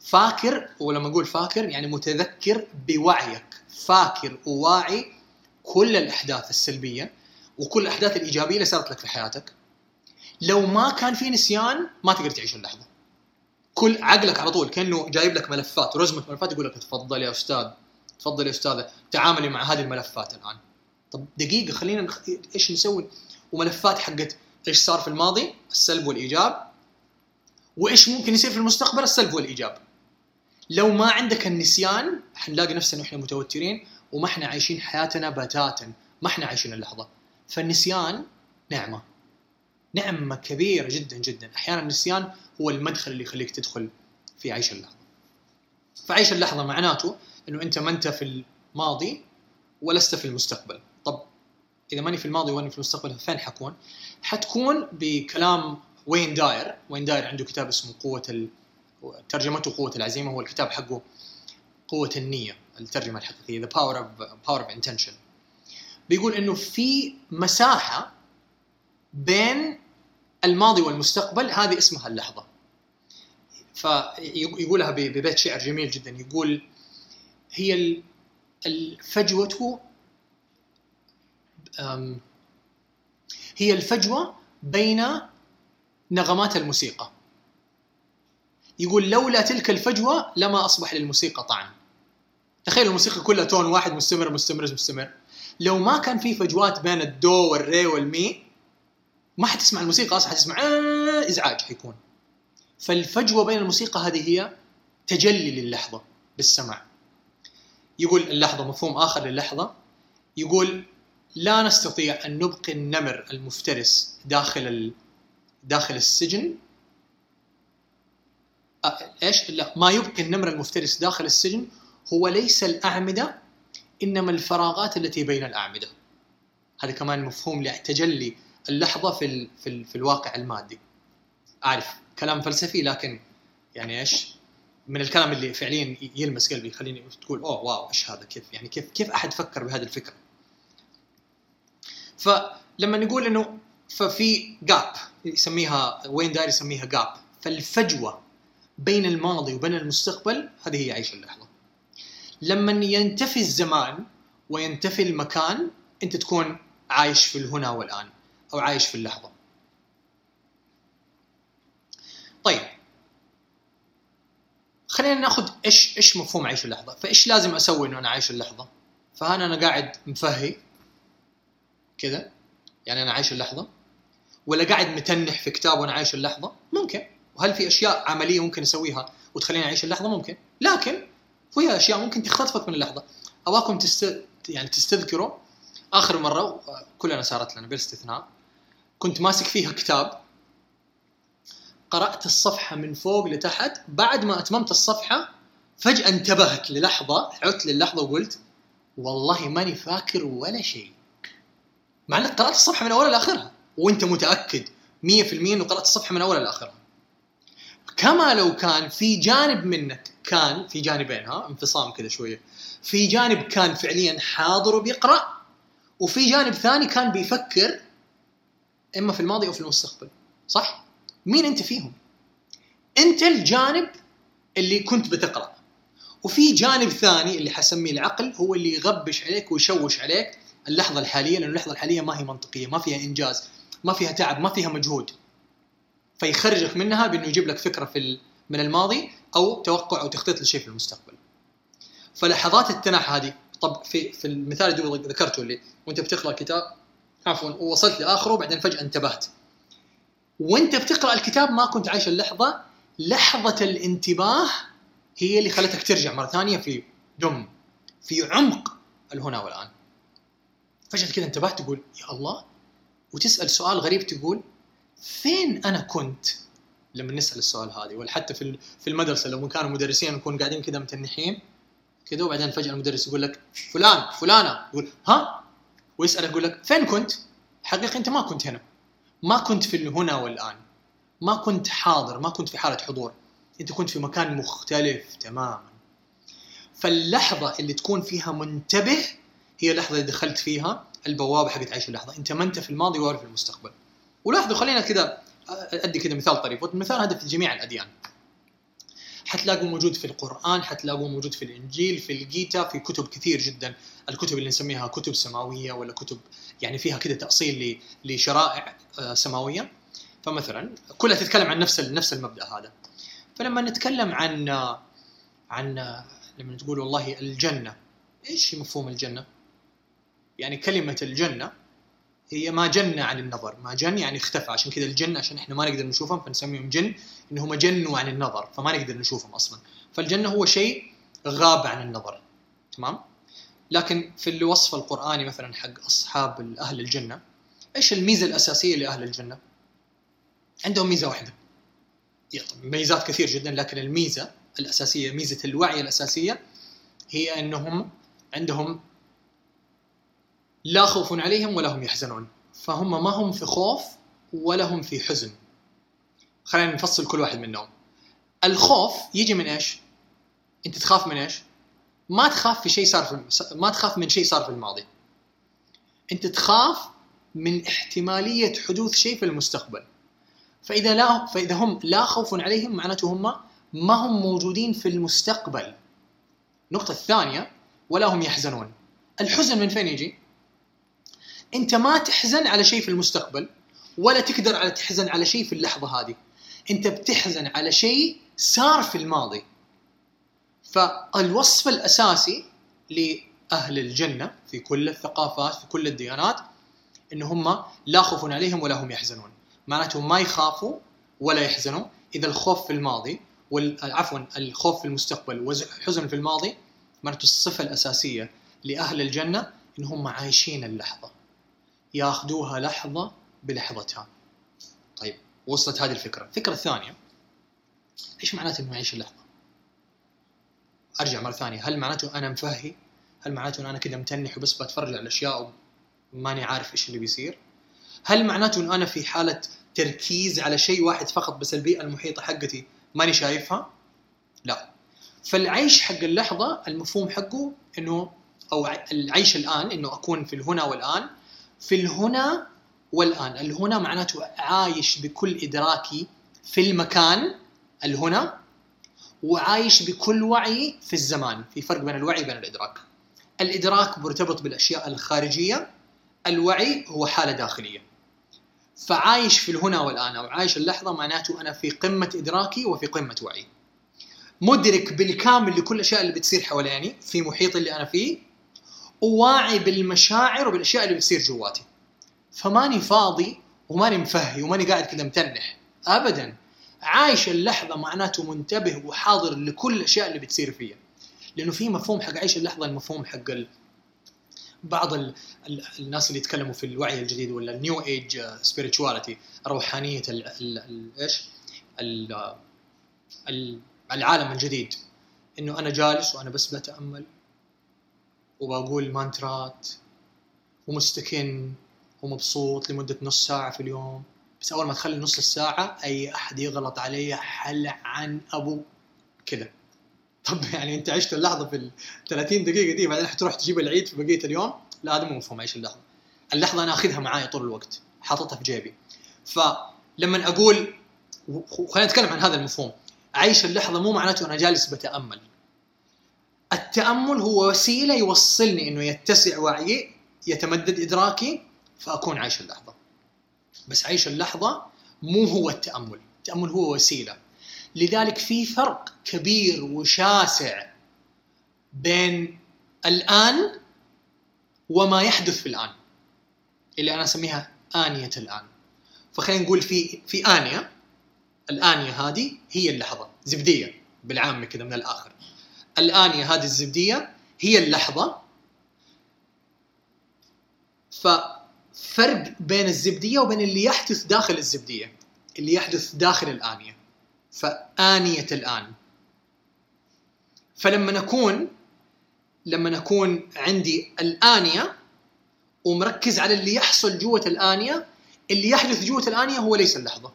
فاكر ولما أقول فاكر يعني متذكر بوعيك. فاكر وواعي كل الأحداث السلبية وكل الأحداث الإيجابية اللي صارت لك في حياتك. لو ما كان في نسيان ما تقدر تعيش اللحظة. كل عقلك على طول كأنه جايب لك ملفات رزمه ملفات يقول لك تفضل يا أستاذ تفضل يا أستاذة تعاملي مع هذه الملفات الآن. طب دقيقة خلينا نخ... إيش نسوي؟ وملفات حقت إيش صار في الماضي؟ السلب والإيجاب. وإيش ممكن يصير في المستقبل؟ السلب والإيجاب. لو ما عندك النسيان حنلاقي نفسنا إحنا متوترين وما إحنا عايشين حياتنا بتاتا. ما إحنا عايشين اللحظة. فالنسيان نعمة. نعمة كبيرة جدا جدا. أحيانا النسيان هو المدخل اللي يخليك تدخل في عيش اللحظة. فعيش اللحظة معناته إنه أنت ما أنت في الماضي ولست في المستقبل. طب إذا ماني في الماضي وأني في المستقبل فين حكون؟ حتكون بكلام وين داير، وين داير عنده كتاب اسمه قوة ال... ترجمته قوة العزيمة هو الكتاب حقه قوة النية الترجمة الحقيقية The Power of Power of Intention. بيقول إنه في مساحة بين الماضي والمستقبل هذه اسمها اللحظة. فيقولها ببيت شعر جميل جدا. يقول هي الفجوة هي الفجوة بين نغمات الموسيقى. يقول لولا تلك الفجوة لما أصبح للموسيقى طعم تخيل الموسيقى كلها تون واحد مستمر مستمر مستمر. لو ما كان في فجوات بين الدو والري والمي ما حتسمع الموسيقى أصلا حتسمع آه إزعاج حيكون. فالفجوة بين الموسيقى هذه هي تجلي للحظة بالسمع يقول اللحظة مفهوم آخر للحظة. يقول لا نستطيع أن نبقي النمر المفترس داخل ال... داخل السجن. أ... إيش؟ لا ما يبقي النمر المفترس داخل السجن هو ليس الأعمدة إنما الفراغات التي بين الأعمدة. هذا كمان مفهوم لتجلي اللحظة في ال في, ال في الواقع المادي. أعرف كلام فلسفي لكن يعني إيش؟ من الكلام اللي فعليا يلمس قلبي يخليني تقول أوه واو إيش هذا كيف يعني كيف كيف أحد فكر بهذه الفكرة؟ فلما نقول إنه ففي جاب يسميها وين داير يسميها جاب فالفجوة بين الماضي وبين المستقبل هذه هي عيش اللحظة. لما ينتفي الزمان وينتفي المكان أنت تكون عايش في الهنا والآن أو عايش في اللحظة. طيب خلينا ناخذ إيش إيش مفهوم عيش اللحظة. فإيش لازم أسوي إنه أنا عايش اللحظة؟ فهنا أنا قاعد مفهي كذا. يعني أنا عايش اللحظة. ولا قاعد متنح في كتاب وأنا عايش اللحظة؟ ممكن. وهل في أشياء عملية ممكن أسويها وتخليني أعيش اللحظة؟ ممكن. لكن في أشياء ممكن تختطفك من اللحظة. أبغاكم تست... يعني تستذكروا. آخر مرة كلنا صارت لنا بلا استثناء كنت ماسك فيها كتاب. قرأت الصفحة من فوق لتحت بعد ما أتممت الصفحة فجأة انتبهت للحظة عدت للحظة وقلت والله ماني فاكر ولا شيء. مع إنك قرأت الصفحة من أولها لآخرها وأنت متأكد 100% إنه قرأت الصفحة من أولها لآخرها. كما لو كان في جانب منك كان في جانبين ها انفصام كذا شوية في جانب كان فعليا حاضر وبيقرأ وفي جانب ثاني كان بيفكر إما في الماضي أو في المستقبل صح؟ مين أنت فيهم؟ أنت الجانب اللي كنت بتقرأ. وفي جانب ثاني اللي حسميه العقل هو اللي يغبش عليك ويشوش عليك اللحظة الحالية لأن اللحظة الحالية ما هي منطقية ما فيها إنجاز ما فيها تعب ما فيها مجهود. فيخرجك منها بأنه يجيب لك فكرة في من الماضي أو توقع أو تخطيط لشيء في المستقبل. فلحظات التنح هذه طب في في المثال اللي ذكرته اللي وأنت بتقرأ الكتاب عفوا ووصلت لآخره وبعدين فجأة انتبهت. وانت بتقرأ الكتاب ما كنت عايش اللحظة لحظة الانتباه هي اللي خلتك ترجع مرة ثانية في دم في عمق الهنا والآن. فجأة كذا انتبهت تقول يا الله. وتسأل سؤال غريب تقول فين أنا كنت لما نسأل السؤال هذا ولا حتى في في المدرسة لما كانوا مدرسين نكون قاعدين كذا متنحين كذا وبعدين فجأة المدرس يقول لك فلان فلانة. يقول ها؟ ويسالك يقول لك فين كنت؟ حقيقه أنت ما كنت هنا. ما كنت في الهنا والآن. ما كنت حاضر ما كنت في حالة حضور. أنت كنت في مكان مختلف تماما. فاللحظة اللي تكون فيها منتبه هي اللحظة اللي دخلت فيها البوابة حقت عيش اللحظة. أنت ما أنت في الماضي ولا في المستقبل. ولاحظوا خلينا كذا أدي كذا مثال طريف. والمثال هذا في جميع الأديان. حتلاقوا موجود في القرآن حتلاقوه موجود في الإنجيل في الجيتا في كتب كثير جدا. الكتب اللي نسميها كتب سماوية ولا كتب يعني فيها كذا تأصيل لشرائع آه، سماوية. فمثلا كلها تتكلم عن نفس نفس المبدأ هذا. فلما نتكلم عن عن لما تقول والله الجنة إيش مفهوم الجنة؟ يعني كلمة الجنة هي ما جن عن النظر ما جن يعني اختفى عشان كذا الجن عشان إحنا ما نقدر نشوفهم فنسميهم جن إنهم جنوا عن النظر فما نقدر نشوفهم أصلا. فالجنة هو شيء غاب عن النظر تمام؟ لكن في الوصف القرآني مثلا حق أصحاب أهل الجنة إيش الميزة الأساسية لأهل الجنة؟ عندهم ميزة واحدة. ميزات كثير جدا لكن الميزة الأساسية ميزة الوعي الأساسية هي إنهم عندهم لا خوف عليهم ولا هم يحزنون. فهم ما هم في خوف ولا هم في حزن. خلينا نفصل كل واحد منهم. الخوف يجي من إيش؟ أنت تخاف من إيش؟ ما تخاف في شيء صار في ما تخاف من شيء صار في الماضي. أنت تخاف من احتمالية حدوث شيء في المستقبل. فإذا لا فإذا هم لا خوف عليهم معناته هم ما هم موجودين في المستقبل. النقطه الثانية ولا هم يحزنون. الحزن من فين يجي؟ انت ما تحزن على شيء في المستقبل ولا تقدر على تحزن على شيء في اللحظة هذه. انت بتحزن على شيء صار في الماضي. فالوصف الأساسي لأهل الجنة في كل الثقافات في كل الديانات إن هم لا خوف عليهم ولا هم يحزنون. معناته ما يخافوا ولا يحزنوا إذا الخوف في الماضي عفوا الخوف في المستقبل والحزن في الماضي معناته الصفة الأساسية لأهل الجنة إن هم عايشين اللحظة. ياخذوها لحظة بلحظتها. طيب وصلت هذه الفكرة. الفكرة الثانية إيش معناته إنه يعيش اللحظة؟ أرجع مرة ثانية. هل معناته أنا مفهي؟ هل معناته إن أنا كده متنح وبس بتفرج على الأشياء وماني عارف إيش اللي بيصير؟ هل معناته ان أنا في حالة تركيز على شيء واحد فقط بس البيئة المحيطة حقتي ماني شايفها؟ لا. فالعيش حق اللحظة المفهوم حقه إنه أو العيش الآن إنه أكون في الهنا والآن في الهنا والآن. الهنا معناته عايش بكل ادراكي في المكان الهنا وعايش بكل وعي في الزمان. في فرق بين الوعي وبين الإدراك. الإدراك مرتبط بالأشياء الخارجية الوعي هو حالة داخلية. فعايش في الهنا والآن أو عايش اللحظة معناته أنا في قمة إدراكي وفي قمة وعي. مدرك بالكامل لكل الأشياء اللي بتصير حواليني في محيط اللي أنا فيه وواعي بالمشاعر وبالأشياء اللي بتصير جواتي. فماني فاضي وماني مفهي وماني قاعد كذا متنح. ابدا. عايش اللحظة معناته منتبه وحاضر لكل الأشياء اللي بتصير فيها لأنه في مفهوم حق عيش اللحظة المفهوم حق ال... بعض ال... ال... الناس اللي يتكلموا في الوعي الجديد ولا ال New Age spirituality روحانية ال... ال... ال... إيش؟ ال... ال... العالم الجديد. إنه أنا جالس وأنا بس بتأمل وبقول مانترات ومستكن ومبسوط لمدة نص ساعة في اليوم. بس أول ما تخلي نص الساعة أي أحد يغلط علي حل عن أبو كذا طب يعني أنت عشت اللحظة في ال 30 دقيقة دي بعدين حتروح تجيب العيد في بقية اليوم؟ لا هذا مو مفهوم عيش اللحظة. اللحظة أنا أخذها معاي طول الوقت حاططها في جيبي. فلما أقول خلينا نتكلم عن هذا المفهوم. عيش اللحظة مو معناته أنا جالس بتأمل. التأمل هو وسيلة يوصلني إنه يتسع وعيي يتمدد إدراكي فأكون عايش اللحظة. بس عيش اللحظة مو هو التأمل. التأمل هو وسيلة. لذلك في فرق كبير وشاسع بين الآن وما يحدث في الآن اللي أنا أسميها آنية الآن. فخلينا نقول في في آنية الآنية هذه هي اللحظة زبدية بالعامة كذا من الآخر. الانيه هذه الزبدية هي اللحظة. ففرق بين الزبدية وبين اللي يحدث داخل الزبدية اللي يحدث داخل الانيه فآنية الآن. فلما نكون لما نكون عندي الانيه ومركز على اللي يحصل جوة الانيه اللي يحدث جوة الانيه هو ليس اللحظة.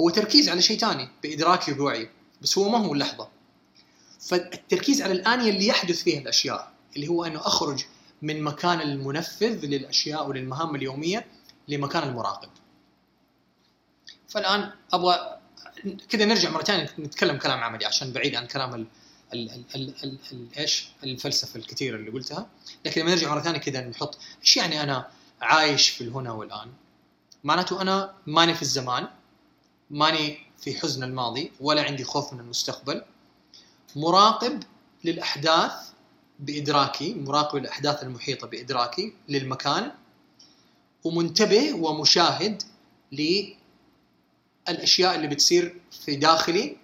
هو تركيز على شيء ثاني بادراكي وبوعي بس هو ما هو اللحظة. فالتركيز على الانيه اللي يحدث فيها الأشياء اللي هو أنه أخرج من مكان المنفذ للأشياء وللمهام اليومية لمكان المراقب. فالآن أبغى كذا نرجع مرة ثانية نتكلم كلام عملي عشان بعيد عن كلام ال إيش؟ الفلسفة الكثيره اللي قلتها. لكن لما نرجع مرة ثانية كذا نحط إيش يعني أنا عايش في الهنا والآن؟ معناته أنا ماني في الزمان ماني في حزن الماضي ولا عندي خوف من المستقبل مراقب للأحداث بإدراكي مراقب الأحداث المحيطة بإدراكي للمكان ومنتبه ومشاهد للأشياء اللي بتصير في داخلي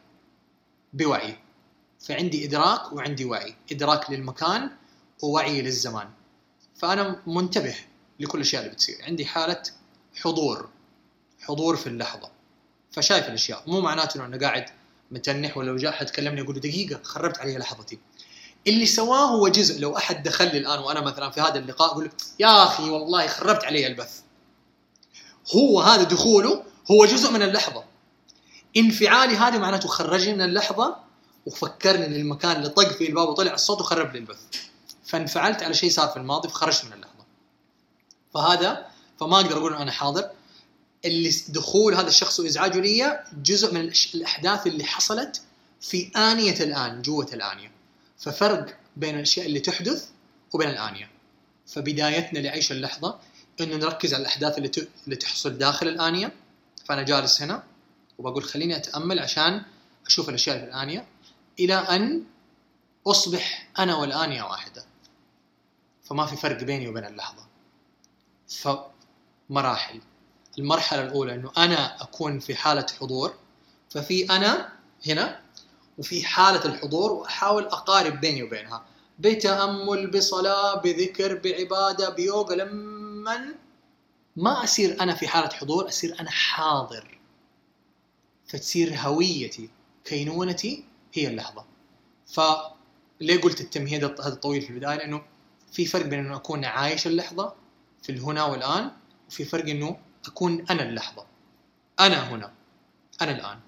بوعي. فعندي إدراك وعندي وعي. إدراك للمكان ووعي للزمان. فأنا منتبه لكل الاشياء اللي بتصير. عندي حالة حضور حضور في اللحظة. فشايف الأشياء. مو معناته إنه أنا قاعد متنح ولا لو جاء حد كلمني يقول دقيقة خربت علي لحظتي. اللي سواه هو جزء لو أحد دخل لي الآن وأنا مثلا في هذا اللقاء أقول يا أخي والله خربت علي البث. هو هذا دخوله هو جزء من اللحظة. انفعالي هذا معناته خرجني من اللحظة وفكرني للمكان اللي طق فيه الباب وطلع الصوت وخرب لي البث. فانفعلت على شيء صار في الماضي فخرجت من اللحظة. فهذا فما أقدر أقول أنا حاضر. اللي دخول هذا الشخص وازعاجه لي جزء من الأحداث اللي حصلت في آنية الآن جوة الآنية. ففرق بين الأشياء اللي تحدث وبين الآنية. فبدايتنا لعيش اللحظة إنه نركز على الأحداث اللي اللي تحصل داخل الآنية. فأنا جالس هنا وبقول خليني أتأمل عشان أشوف الأشياء اللي في الآنية إلى أن أصبح أنا والآنية واحدة. فما في فرق بيني وبين اللحظة. فمراحل. المرحلة الأولى إنه أنا أكون في حالة حضور ففي أنا هنا وفي حالة الحضور وأحاول أقارب بيني وبينها بتأمل بصلاة بذكر بعبادة بيوغا لما ما أصير أنا في حالة حضور أصير أنا حاضر. فتصير هويتي كينونتي هي اللحظة. ف ليه قلت التمهيد هذا الطويل في البداية؟ لأنه في فرق بين إنه أكون عايش اللحظة في الهنا والآن وفي فرق إنه اكون أنا اللحظة. أنا هنا. أنا الآن.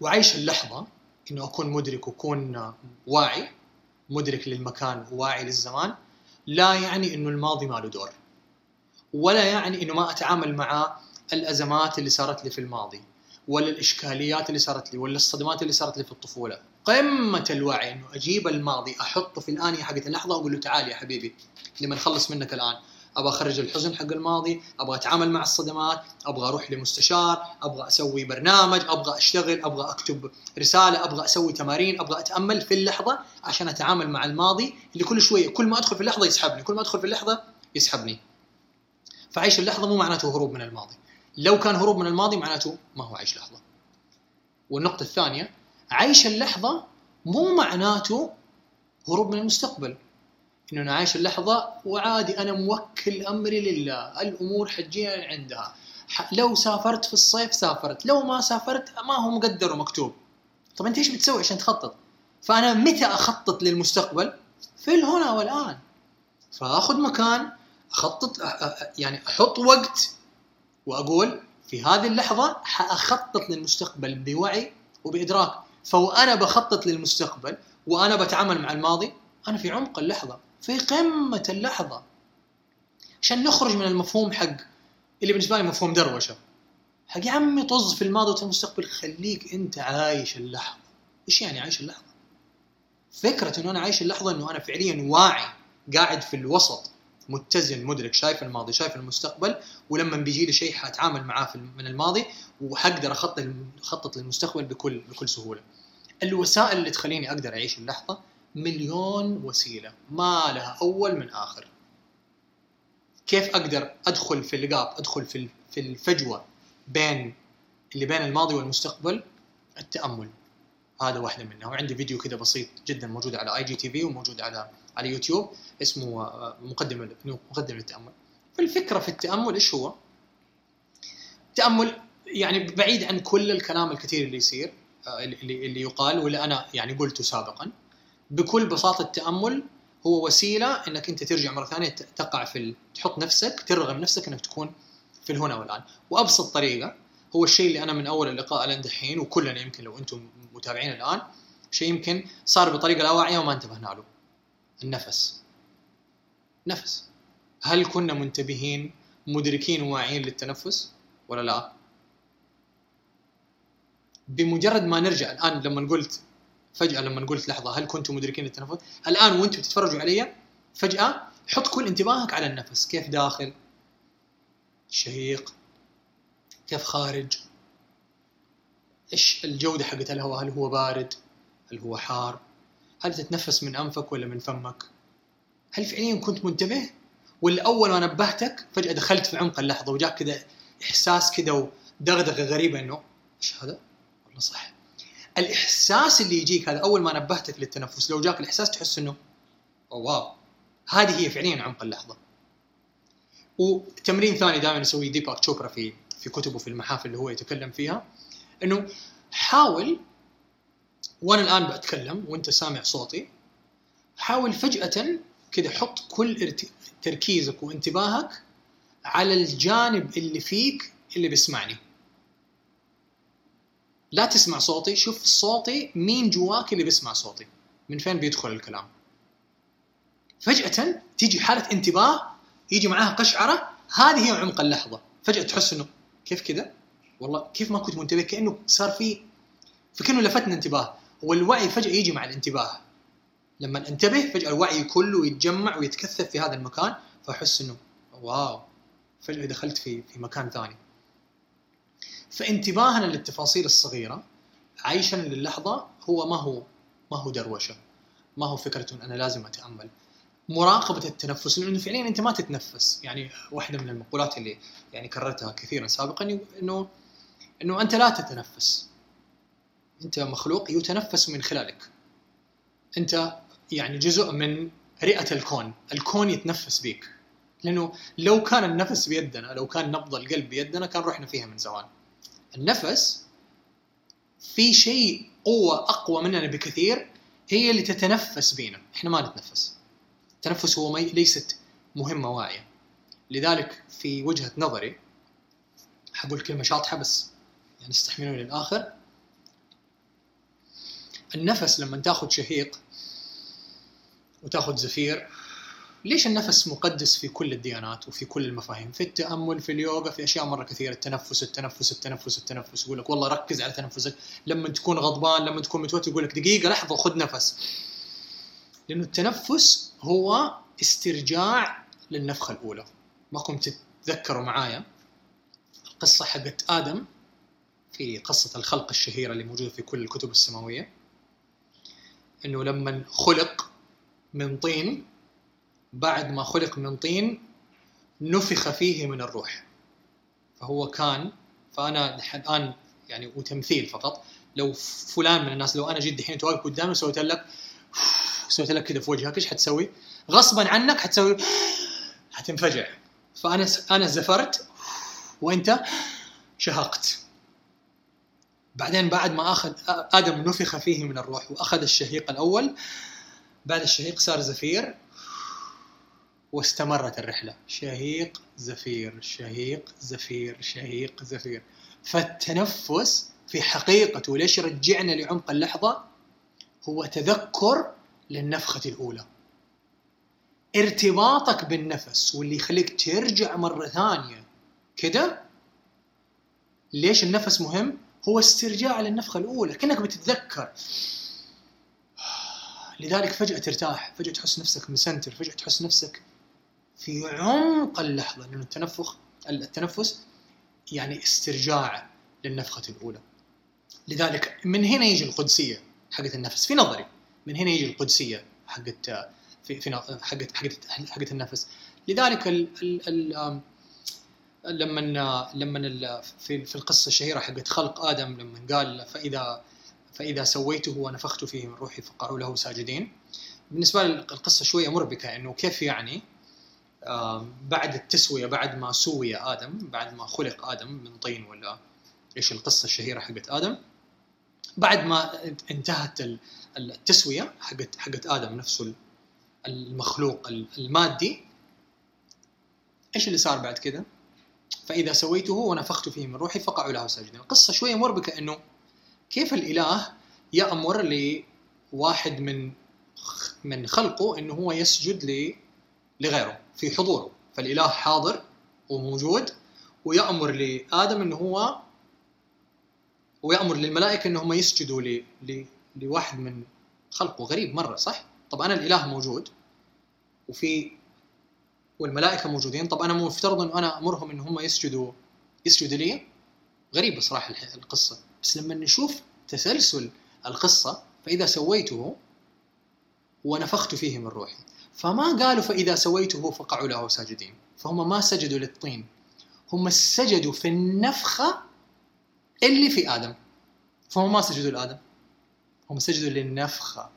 وعيش اللحظة إنه أكون مدرك وأكون واعي مدرك للمكان وواعي للزمان. لا يعني إنه الماضي ما له دور. ولا يعني إنه ما أتعامل مع الأزمات اللي صارت لي في الماضي ولا الإشكاليات اللي صارت لي ولا الصدمات اللي صارت لي في الطفولة. قمة الوعي إنه أجيب الماضي أحطه في الانيه حقت اللحظه وأقول له تعال يا حبيبي لما نخلص منك الآن. أبغى أخرج الحزن حق الماضي أبغى أتعامل مع الصدمات أبغى أروح لمستشار أبغى أسوي برنامج أبغى أشتغل أبغى أكتب رسالة أبغى أسوي تمارين أبغى أتأمل في اللحظة عشان أتعامل مع الماضي اللي كل شوية كل ما أدخل في اللحظة يسحبني كل ما أدخل في اللحظة يسحبني. فعيش اللحظة مو معناته هروب من الماضي. لو كان هروب من الماضي معناته ما هو عيش لحظة. والنقطة الثانية عيش اللحظة مو معناته هروب من المستقبل. إنه أنا عايش اللحظة وعادي أنا موكل أمري لله. الأمور حتجيني عندها. لو سافرت في الصيف سافرت. لو ما سافرت ما هو مقدر ومكتوب. طب أنت إيش بتسوي عشان تخطط؟ فأنا متى أخطط للمستقبل؟ في الهنا والآن. فأخذ مكان أخطط أ- أ- يعني أحط وقت وأقول في هذه اللحظة حأخطط للمستقبل بوعي وبإدراك. فوأنا بخطط للمستقبل وأنا بتعامل مع الماضي أنا في عمق اللحظة. في قمة اللحظة. عشان نخرج من المفهوم حق اللي بالنسبة لي مفهوم دروشة. حق يا عمي طز في الماضي وفي المستقبل خليك أنت عايش اللحظة. إيش يعني عايش اللحظة؟ فكرة إنه أنا عايش اللحظة إنه أنا فعليا واعي قاعد في الوسط متزن مدرك شايف الماضي شايف المستقبل ولما بيجي لي شيء حاتعامل معاه من الماضي وحقدر أخطط أخطط للمستقبل بكل بكل سهولة. الوسائل اللي تخليني أقدر أعيش اللحظة مليون وسيلة. ما لها أول من آخر. كيف أقدر أدخل في ال gap أدخل في في الفجوة بين اللي بين الماضي والمستقبل؟ التأمل. هذا واحدة منها. وعندي فيديو كذا بسيط جدا موجود على IGTV وموجود على على يوتيوب اسمه آه، مقدمه مقدمه للتأمل. فالفكرة في التأمل إيش هو؟ التامل يعني بعيد عن كل الكلام الكثير اللي يصير آه، اللي اللي يقال واللي أنا يعني قلته سابقا. بكل بساطة التأمل هو وسيلة إنك أنت ترجع مرة ثانية تقع في ال... تحط نفسك ترغم نفسك إنك تكون في الهنا والآن. وأبسط طريقة هو الشيء اللي أنا من أول اللقاء لين دحين وكلنا يمكن لو أنتم متابعين الآن شيء يمكن صار بطريقة لا واعية وما انتبهنا له النفس. نفس. هل كنا منتبهين مدركين وواعيين للتنفس ولا لا؟ بمجرد ما نرجع الآن لما قلت فجأة لما قلت لحظة هل كنتم مدركين للتنفس الآن وأنتم تتفرجوا علي فجأة حط كل انتباهك على النفس. كيف داخل؟ شهيق. كيف خارج؟ إيش الجودة حقت؟ الهواء هل هو بارد؟ هل هو حار؟ هل تتنفس من أنفك ولا من فمك؟ هل فعليا كنت منتبه؟ ولا اول ما نبهتك فجأة دخلت في عمق اللحظة وجاك كذا إحساس كذا ودغدغة غريبة إنه إيش هذا؟ والله صح. الإحساس اللي يجيك هذا أول ما نبهتك للتنفس لو جاك الإحساس تحس إنه واو هذه هي فعليا عمق اللحظة. وتمرين ثاني دائما يسويه ديباك تشوبرا في في كتبه في المحافل اللي هو يتكلم فيها إنه حاول وأنا الآن بتكلم وأنت سامع صوتي حاول فجأة كذا حط كل تركيزك وانتباهك على الجانب اللي فيك اللي بيسمعني. لا تسمع صوتي. شوف صوتي مين جواك اللي بيسمع صوتي؟ من فين بيدخل الكلام؟ فجأة تيجي حالة انتباه يجي معاها قشعرة هذه هي عمق اللحظة. فجأة تحس إنه كيف كذا والله كيف ما كنت منتبه؟ كأنه صار في فكأنه لفتنا انتباه. والوعي فجأة يجي مع الانتباه. لما انتبه فجأة الوعي كله يتجمع ويتكثف في هذا المكان فأحس إنه واو فجأة دخلت في في مكان ثاني. فانتباهنا للتفاصيل الصغيرة عيشا للحظة هو ما هو ما هو دروشة ما هو فكرة إن أنا لازم أتأمل. مراقبة التنفس لأنه فعليا أنت ما تتنفس. يعني واحدة من المقولات اللي يعني كررتها كثيرا سابقا إنه إنه أنت لا تتنفس. أنت مخلوق يتنفس من خلالك. أنت يعني جزء من رئة الكون. الكون يتنفس بيك. لأنه لو كان النفس بيدنا لو كان نبض القلب بيدنا كان رحنا فيها من زمان. النفس في شيء قوة أقوى مننا بكثير هي اللي تتنفس بينا. إحنا ما نتنفس. التنفس هو. ليست مهمة واعية. لذلك في وجهة نظري حقول كلمة شاطحة بس يعني استحملوني للآخر. النفس لما تاخذ شهيق وتاخذ زفير ليش النفس مقدس في كل الديانات وفي كل المفاهيم؟ في التأمل في اليوغا في أشياء مرة كثيرة. التنفس التنفس التنفس التنفس. يقول لك والله ركز على تنفسك. لما تكون غضبان لما تكون متوتر يقول لك دقيقة لحظة خذ نفس. لأنه التنفس هو استرجاع للنفخة الأولى. ماكم تتذكروا معايا القصة حقت آدم في قصة الخلق الشهيرة اللي موجودة في كل الكتب السماوية؟ إنه لما خلق من طين بعد ما خلق من طين نفخ فيه من الروح. فهو كان فأنا الآن يعني وتمثيل فقط. لو فلان من الناس لو أنا جيت دحين واقف قدامي وسويت لك سويت لك كذا في وجهك إيش حتسوي؟ غصبا عنك حتسوي حتنفجع. فأنا أنا زفرت وأنت شهقت. بعدين بعد ما أخذ آدم نفخ فيه من الروح وأخذ الشهيق الأول بعد الشهيق صار زفير. واستمرت الرحلة. شهيق زفير. شهيق زفير. شهيق زفير. فالتنفس في حقيقته ليش يرجعنا لعمق اللحظة؟ هو تذكر للنفخة الأولى. ارتباطك بالنفس واللي يخليك ترجع مرة ثانية كده ليش النفس مهم؟ هو استرجاع للنفخة الأولى. كأنك بتتذكر. لذلك فجأة ترتاح فجأة تحس نفسك مسنتر فجأة تحس نفسك في عمق اللحظة لأن التنفخ التنفس يعني استرجاع للنفخة الأولى. لذلك من هنا يجي القدسية حقت النفس. في نظري من هنا يجي القدسية حقت في في حقت حقت حقت النفس. لذلك ال ال ال لما لما في في القصة الشهيرة حقت خلق آدم لما قال فاذا فإذا سويته ونفخت فيه من روحي فقعوا له ساجدين. بالنسبة لي القصة شوية مربكة إنه كيف يعني بعد التسوية بعد ما سوي آدم بعد ما خلق آدم من طين ولا إيش القصة الشهيرة حقت آدم بعد ما انتهت التسوية حقت حقت آدم نفسه المخلوق المادي إيش اللي صار بعد كذا؟ فإذا سويته ونفخت فيه من روحي فقعوا له ساجدين، القصة شوية مربكه إنه كيف الإله يأمر لواحد من من خلقه إنه هو يسجد لغيره في حضوره. فالإله حاضر وموجود ويأمر لآدم إنه هو ويأمر للملائكة إنهم يسجدوا ل... ل... لواحد من خلقه. غريب مرة صح؟ طب أنا الإله موجود وفي والملائكة موجودين طب أنا مفترض إنه أنا أمرهم إن هم يسجدوا يسجدوا لي؟ غريبة صراحة القصة. بس لما نشوف تسلسل القصة فإذا سويته ونفخت فيه من روحي. فما قالوا فإذا سويته فقعوا له ساجدين. فهم ما سجدوا للطين. هم سجدوا في النفخة اللي في آدم. فهم ما سجدوا لآدم. هم سجدوا للنفخة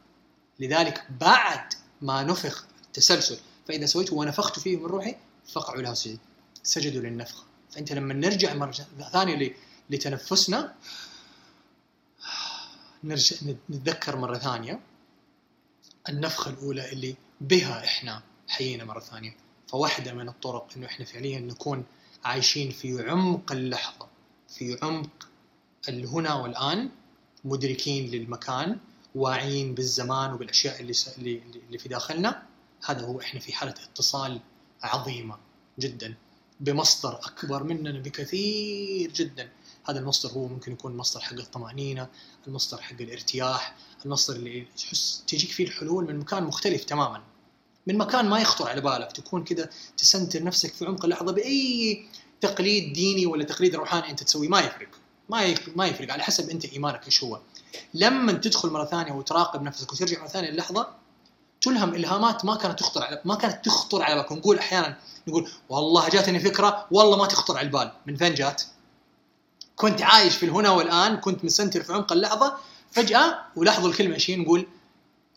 لذلك بعد ما نفخ التسلسل فإذا سويته ونفخت فيه من روحي فقعوا له سجد سجدوا للنفخة فأنت لما نرجع مرة ثانية لتنفسنا نرجع نتذكر مرة ثانية. النفخة الأولى اللي بها إحنا حيينا مرة ثانية. فواحدة من الطرق إنه إحنا فعليا نكون عايشين في عمق اللحظة في عمق الهنا والآن مدركين للمكان واعيين بالزمان وبالأشياء اللي اللي في داخلنا. هذا هو إحنا في حالة اتصال عظيمة جدا بمصدر أكبر مننا بكثير جدا. هذا المصدر هو ممكن يكون مصدر حق الطمأنينة المصدر حق الارتياح المصدر اللي تحس تجيك فيه الحلول من مكان مختلف تماما. من مكان ما يخطر على بالك تكون كذا تسنتر نفسك في عمق اللحظة بأي تقليد ديني ولا تقليد روحاني أنت تسويه ما يفرق. ما ما يفرق على حسب أنت إيمانك إيش هو. لما تدخل مرة ثانية وتراقب نفسك وترجع مرة ثانية اللحظه تلهم إلهامات ما كانت تخطر على ما كانت تخطر على بالك. نقول أحيانا نقول والله جاتني فكرة والله ما تخطر على البال. من فين جات؟ كنت عايش في الهنا والآن كنت مسنتر في عمق اللحظة فجأة ولاحظوا الكلمة إيش نقول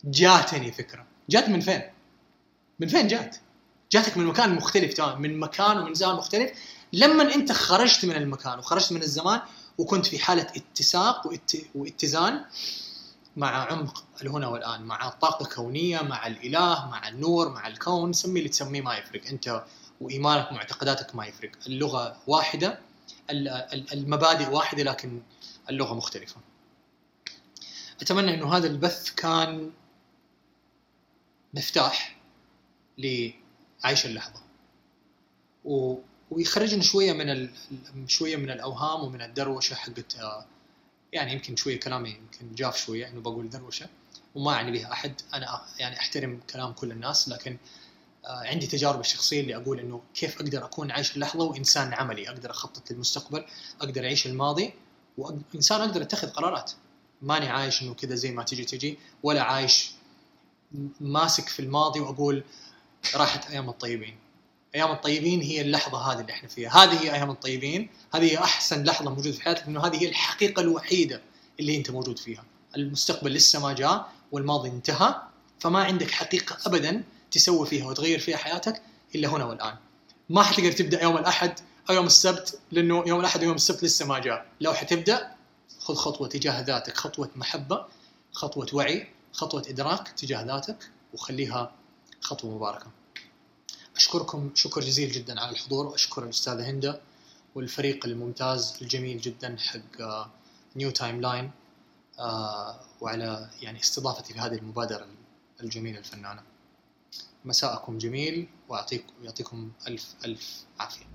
جاتني فكرة جات من فين؟ من فين جات؟ جاتك من مكان مختلف تماما من مكان ومن زمان مختلف لما أنت خرجت من المكان وخرجت من الزمان وكنت في حالة اتساق واتزان مع عمق الهنا والآن مع الطاقه الكونيه مع الإله مع النور مع الكون سمي اللي تسميه ما يفرق أنت وإيمانك ومعتقداتك ما يفرق اللغة واحدة المبادئ واحدة لكن اللغة مختلفة. أتمنى إنه هذا البث كان مفتاح لعيش اللحظة و... ويخرجنا شوية من ال... شوية من الأوهام ومن الدروشة حقت يعني يمكن شوية كلامي يمكن جاف شوية إنه بقول دروشة وما يعني بها أحد. أنا يعني أحترم كلام كل الناس لكن عندي تجارب الشخصية اللي أقول إنه كيف أقدر أكون عايش اللحظة وإنسان عملي أقدر أخطط للمستقبل أقدر أعيش الماضي وإنسان أقدر اتخذ قرارات. ماني عايش إنه كذا زي ما تجي تجي ولا عايش ماسك في الماضي وأقول راحت أيام الطيبين. أيام الطيبين هي اللحظة هذه اللي إحنا فيها. هذه هي أيام الطيبين. هذه هي أحسن لحظة موجودة في حياتك لأنه هذه هي الحقيقة الوحيدة اللي أنت موجود فيها. المستقبل لسه ما جاء والماضي انتهى فما عندك حقيقة ابدا تسوي فيها وتغير فيها حياتك إلا هنا والآن. ما حتقدر تبدأ يوم الأحد أو يوم السبت لأنه يوم الأحد ويوم السبت لسه ما جاء. لو حتبدأ خذ خطوة تجاه ذاتك خطوة محبة خطوة وعي خطوة إدراك تجاه ذاتك وخليها خطوة مباركة. أشكركم شكر جزيل جدا على الحضور وأشكر الأستاذة هنده والفريق الممتاز الجميل جدا حق New Timeline وعلى يعني استضافتي في هذه المبادرة الجميلة الفنانة. مساءكم جميل ويعطيكم الف ألف عافية.